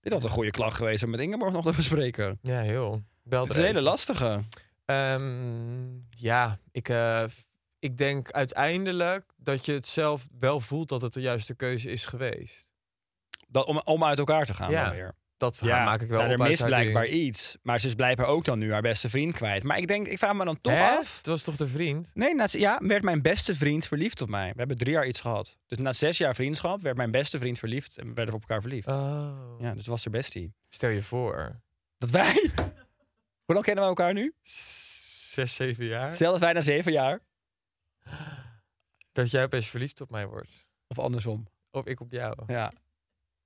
Dit had een goede klacht geweest om met Ingeborg nog te bespreken. Ja, heel. Belt Het is een hele lastige. Ehm, ja, ik, eh, ik denk uiteindelijk dat je het zelf wel voelt dat het de juiste keuze is geweest. Dat, om, om uit elkaar te gaan Ja. dan weer. Dat maak ik wel nou, op er mist haar blijkbaar iets. Maar ze is blijkbaar ook dan nu haar beste vriend kwijt. Maar ik denk, ik vraag me dan toch Hè? af. Het was toch de vriend? Nee, na, ja, werd mijn beste vriend verliefd op mij. We hebben drie jaar iets gehad. Dus na zes jaar vriendschap werd mijn beste vriend verliefd en we werden op elkaar verliefd. Oh. Ja, dus was er bestie. Stel je voor. Dat wij. Hoe lang kennen we elkaar nu? Zes, zeven jaar. Zelfs wij na zeven jaar. Dat jij opeens verliefd op mij wordt. Of andersom. Of ik op jou. Ja.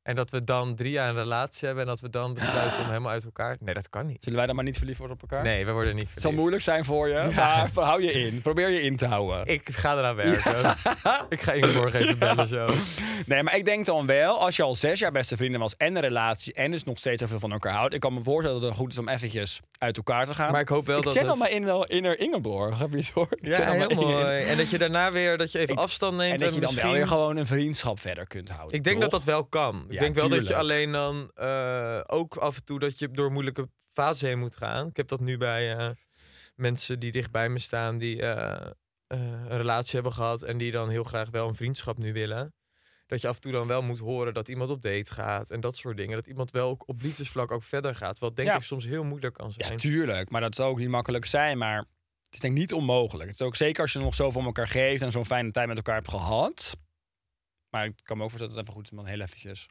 En dat we dan drie jaar een relatie hebben en dat we dan besluiten om helemaal uit elkaar. Nee, dat kan niet. Zullen wij dan maar niet verliefd worden op elkaar? Nee, we worden niet Het zal verliefd. moeilijk zijn voor je, maar hou je in. Probeer je in te houden. Ik ga eraan werken. ik ga Ingeborg even bellen zo. Nee, maar ik denk dan wel, als je al zes jaar beste vrienden was en een relatie en dus nog steeds zoveel van elkaar houdt. Ik kan me voorstellen dat het goed is om eventjes uit elkaar te gaan. Maar ik hoop wel ik dat channel het- mijn inner, inner Ingeborg, heb je het hoor? Ja, heel mooi. En dat je daarna weer dat je even Ik- afstand neemt. En dat je dan misschien... wel weer gewoon een vriendschap verder kunt houden. Ik denk dat dat wel kan. Ik Ja, denk wel dat je alleen dan eh, ook af en toe dat je door moeilijke fasen heen moet gaan. Ik heb dat nu bij eh, mensen die dicht bij me staan, die eh, een relatie hebben gehad en die dan heel graag wel een vriendschap nu willen. Dat je af en toe dan wel moet horen dat iemand op date gaat en dat soort dingen. Dat iemand wel ook op liefdesvlak ook verder gaat. Wat denk Ja. ik soms heel moeilijk kan zijn. Ja, tuurlijk. Maar dat zou ook niet makkelijk zijn. Maar het is denk ik niet onmogelijk. Het is ook zeker als je nog zoveel om elkaar geeft en zo'n fijne tijd met elkaar hebt gehad. Maar ik kan me ook voorstellen dat het even goed is om dan heel eventjes...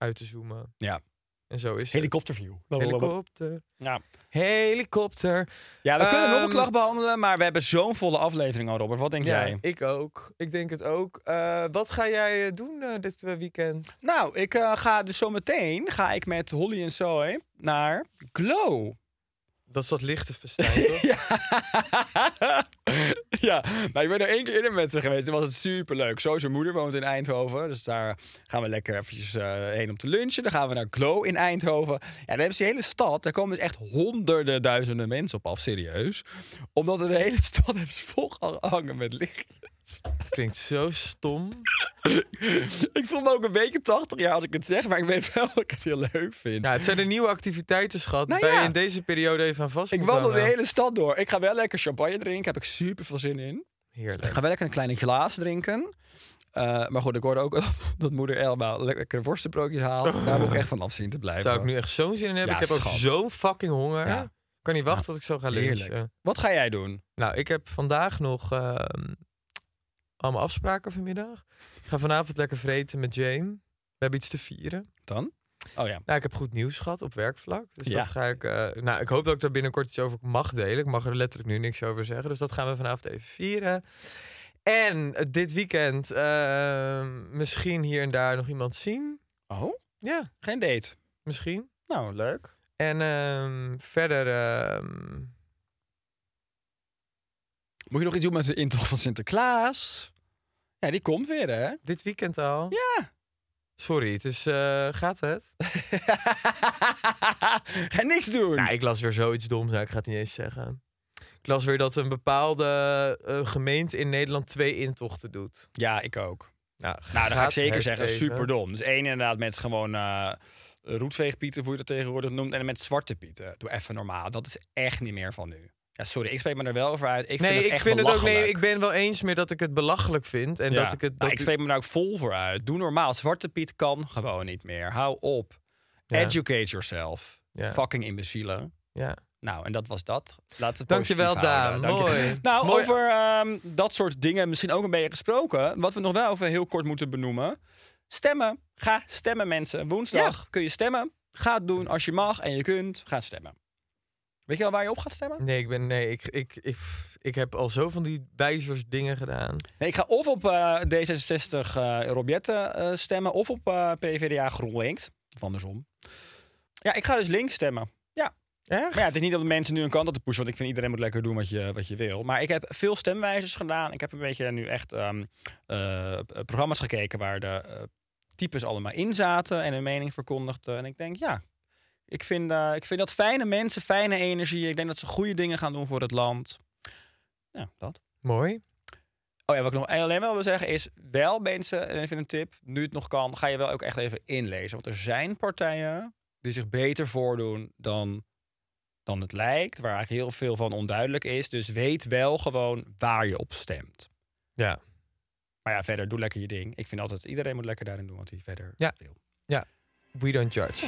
Uit te zoomen. Ja. En zo is het. Helikopterview. Helikopter. Ja. Helikopter. Ja, we kunnen nog een Ehm, klacht behandelen, maar we hebben zo'n volle aflevering al, Robert. Wat denk Ja, jij? ik ook. Ik denk het ook. Eh, wat ga jij eh, doen eh, dit weekend? Nou, ik ga dus zo meteen ga ik met Holly en Zoe naar Glow. Dat is dat lichte festijn, toch? ja, maar ik ben er één keer eerder met ze geweest. Toen was het superleuk. Zo zijn moeder woont in Eindhoven. Dus daar gaan we lekker eventjes eh, heen om te lunchen. Dan gaan we naar Glow in Eindhoven. Ja, daar hebben ze de hele stad. Daar komen dus echt honderden duizenden mensen op af, serieus. Omdat we de hele stad hebben ze volgehangen met licht. Klinkt zo stom. ik voel me ook een beetje 80 jaar als ik het zeg, maar ik weet wel dat ik het heel leuk vind. Ja, het zijn de nieuwe activiteiten, schat. Nou ja. je in deze periode even aan vast ik wandel de hele stad door. Ik ga wel lekker champagne drinken, heb ik super veel zin in. Ik Heerlijk. ga wel lekker een kleine glaas drinken. Eh, maar goed, ik hoorde ook dat, dat moeder Elma lekkere worstenbroodjes haalt. Daar moet ik echt van af zien te blijven. Zou ik nu echt zo'n zin in hebben? Ja, ik heb ook zo'n fucking honger. Ja. Ik kan niet wachten tot ik zo ga lunchen. Heerlijk. Wat ga jij doen? Nou, ik heb vandaag nog ehm, allemaal afspraken vanmiddag. Ik ga vanavond lekker vreten met Jane. We hebben iets te vieren. Dan? Oh ja. Nou, ik heb goed nieuws gehad op werkvlak. Dus Ja. dat ga ik. eh, nou, ik hoop dat ik daar binnenkort iets over mag delen. Ik mag er letterlijk nu niks over zeggen. Dus dat gaan we vanavond even vieren. En eh, dit weekend ehm, misschien hier en daar nog iemand zien. Oh? Ja, Geen date? misschien. Nou, leuk. En ehm, verder. Moet je nog iets doen met de intocht van Sinterklaas? Ja, die komt weer, hè? dit weekend al. Ja. Sorry, het is. eh, gaat het? Ga niks doen. Nou, ik las weer zoiets doms. Nou, ik ga het niet eens zeggen. Ik las weer dat een bepaalde eh, gemeente in Nederland twee intochten doet. Ja, ik ook. Nou, Nou, dat ga ik zeker zeggen. Even. Super dom. Dus één inderdaad met gewoon eh roetveegpieten, hoe je dat tegenwoordig noemt. En met zwarte pieten. Doe even normaal. Dat is echt niet meer van nu. Ja, sorry, ik spreek me er wel over uit. Ik nee, vind het ik echt vind het ook. Nee, ik ben wel eens meer dat ik het belachelijk vind. En Ja. dat ik het. Nou, Dat ik spreek me daar ook vol voor uit. Doe normaal. Zwarte Piet kan gewoon niet meer. Hou op. Ja. Educate yourself. Ja. Fucking imbecielen. Ja. Nou, en dat was dat. We het Dankjewel. Daan. Dank je- Mooi. Nou, Mooi. over ehm, dat soort dingen misschien ook een beetje gesproken. Wat we nog wel even heel kort moeten benoemen. Stemmen. Ga stemmen, mensen. Woensdag kun je stemmen. Ga het doen als je mag en je kunt. Ga stemmen. Weet je al waar je op gaat stemmen? Nee, ik ben. Nee, ik, ik, ik, ik heb al zo van die wijzers dingen gedaan. Nee, ik ga of op eh, D66 eh Robjette eh, stemmen of op eh, PvdA GroenLinks. Of andersom. Ja, ik ga dus links stemmen. Ja. Echt? Maar ja, het is niet dat mensen nu een kant op te pushen, want ik vind iedereen moet lekker doen wat je, wat je wil. Maar ik heb veel stemwijzers gedaan. Ik heb een beetje nu echt ehm, eh, programma's gekeken waar de eh, types allemaal in zaten en hun mening verkondigden. En ik denk, ja, ik vind, eh, ik vind dat fijne mensen, fijne energie. Ik denk dat ze goede dingen gaan doen voor het land. Ja, dat. Mooi. Oh ja, wat ik nog alleen wel wil zeggen is, wel mensen, en even een tip, nu het nog kan, ga je wel ook echt even inlezen. Want er zijn partijen die zich beter voordoen dan, dan het lijkt, waar eigenlijk heel veel van onduidelijk is. Dus weet wel gewoon waar je op stemt. Ja. Maar ja, verder, doe lekker je ding. Ik vind altijd, iedereen moet lekker daarin doen wat hij verder Ja. wil. We don't judge.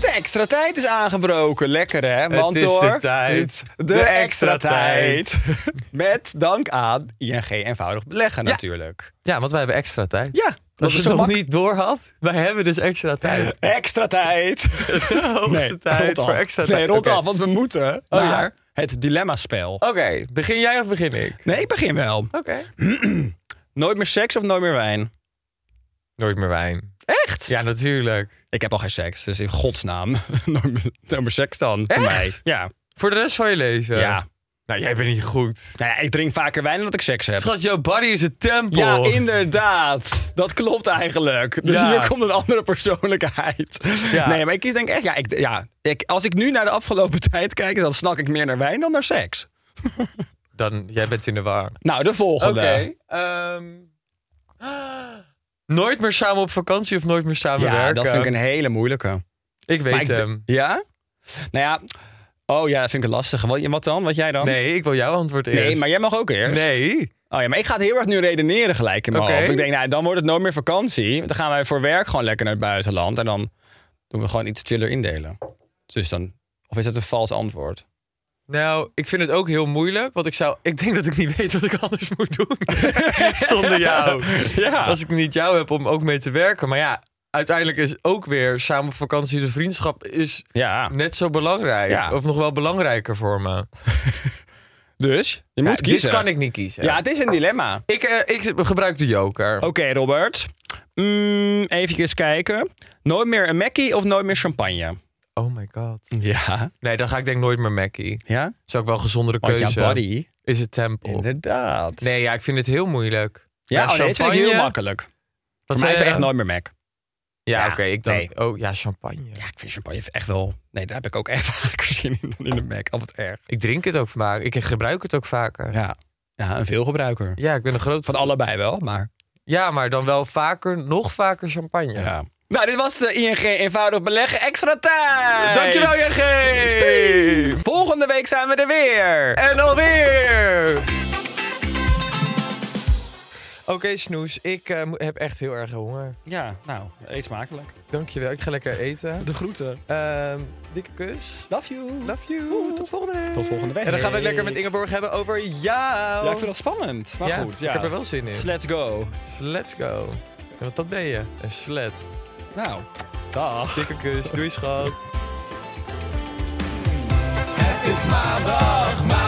De extra tijd is aangebroken. Lekker hè? Het Want is door de tijd. De, De extra, extra tijd. Met dank aan ING eenvoudig beleggen Ja. natuurlijk. Ja, want wij hebben extra tijd. Ja, dat Als is je het nog niet door had, wij hebben dus extra tijd. Extra tijd. De hoogste tijd voor extra tijd. Nee, Oké. af, want we moeten Oh, naar ja. het dilemma-spel. Oké, begin jij of begin ik? Nee, ik begin wel. Oké. Nooit meer seks of nooit meer wijn? Nooit meer wijn. Echt? Ja, natuurlijk. Ik heb al geen seks, dus in godsnaam. meer seks dan, voor Echt? mij. Ja. Voor de rest van je leven? ja. Nou, jij bent niet goed. Nou ja, ik drink vaker wijn dan dat ik seks heb. Schat, jouw body is een tempel. Ja, inderdaad. Dat klopt eigenlijk. Dus Ja. nu komt een andere persoonlijkheid. Ja. Nee, maar ik denk echt, ja, ik, ja ik, als ik nu naar de afgelopen tijd kijk, dan snak ik meer naar wijn dan naar seks. Dan, jij bent in de war. Nou, de volgende. Oké. ehm, nooit meer samen op vakantie of nooit meer samen Ja, werken? dat vind ik een hele moeilijke. Ik weet ik hem. Ja? Nou ja. Oh ja, dat vind ik een lastige. Wat, wat dan? Wat jij dan? Nee, ik wil jouw antwoord eerst. Nee, maar jij mag ook eerst. Nee. Oh ja, maar ik ga het heel erg nu redeneren gelijk in mijn hoofd. Ik denk, nou, dan wordt het nooit meer vakantie. Dan gaan wij voor werk gewoon lekker naar het buitenland. En dan doen we gewoon iets chiller indelen. Dus dan... Of is dat een vals antwoord? Nou, ik vind het ook heel moeilijk. Want ik zou. Ik denk dat ik niet weet wat ik anders moet doen. Zonder jou. Ja. Als ik niet jou heb om ook mee te werken. Maar ja, uiteindelijk is ook weer samen op vakantie. De vriendschap is Ja. net zo belangrijk. Ja. Of nog wel belangrijker voor me. Dus, je Ja, moet kiezen. Dit kan ik niet kiezen. Ja, het is een dilemma. Ik, eh, ik gebruik de joker. Oké, Robert. Mm, even kijken. Nooit meer een Mackie of nooit meer champagne? Oh my god. Ja. Nee, dan ga ik denk nooit meer Mackie. Ja? is ook wel een gezondere Want keuze. jouw body. Is het tempel. Inderdaad. Nee, ja, ik vind het heel moeilijk. Ja, oh nee, dat vind ik heel makkelijk. Wat Voor mij is het je? echt nooit meer Mac. Ja, Ja, oké. ik dan. nee. Oh, ja, champagne. Ja, ik vind champagne echt wel... Nee, daar heb ik ook echt vaker zin in dan in de Mac. Of het erg. Ik drink het ook vaak. Ik gebruik het ook vaker. Ja, Ja. Ja, een veelgebruiker. ik ben een groot Van allebei wel, maar... Ja, maar dan wel vaker, nog vaker champagne. Ja. Nou, dit was de ING eenvoudig beleggen extra tijd. Dankjewel, JG! Volgende week zijn we er weer. En alweer! Oké, Snoes. Ik eh, mo- heb echt heel erg honger. Ja, nou, eet smakelijk. Dankjewel. Ik ga lekker eten. De groeten. Ehm, dikke kus. Love you. Love you. Tot volgende week. Tot volgende week. En dan gaan we het lekker met Ingeborg hebben over jou. Ja, ik vind dat spannend. Maar Ja, goed, ja. ik heb er wel zin in. Let's go. Let's go. En Want dat ben je. Een slet. Nou, dag. Dikke kus. Doei, schat. Het is maandag, maandag, maandag,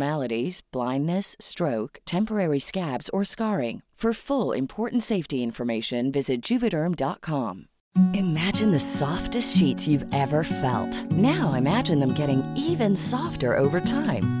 blindness, stroke, temporary scabs, or scarring. For full important safety information, visit juvederm.com. Imagine the softest sheets you've ever felt. Now imagine them getting even softer over time.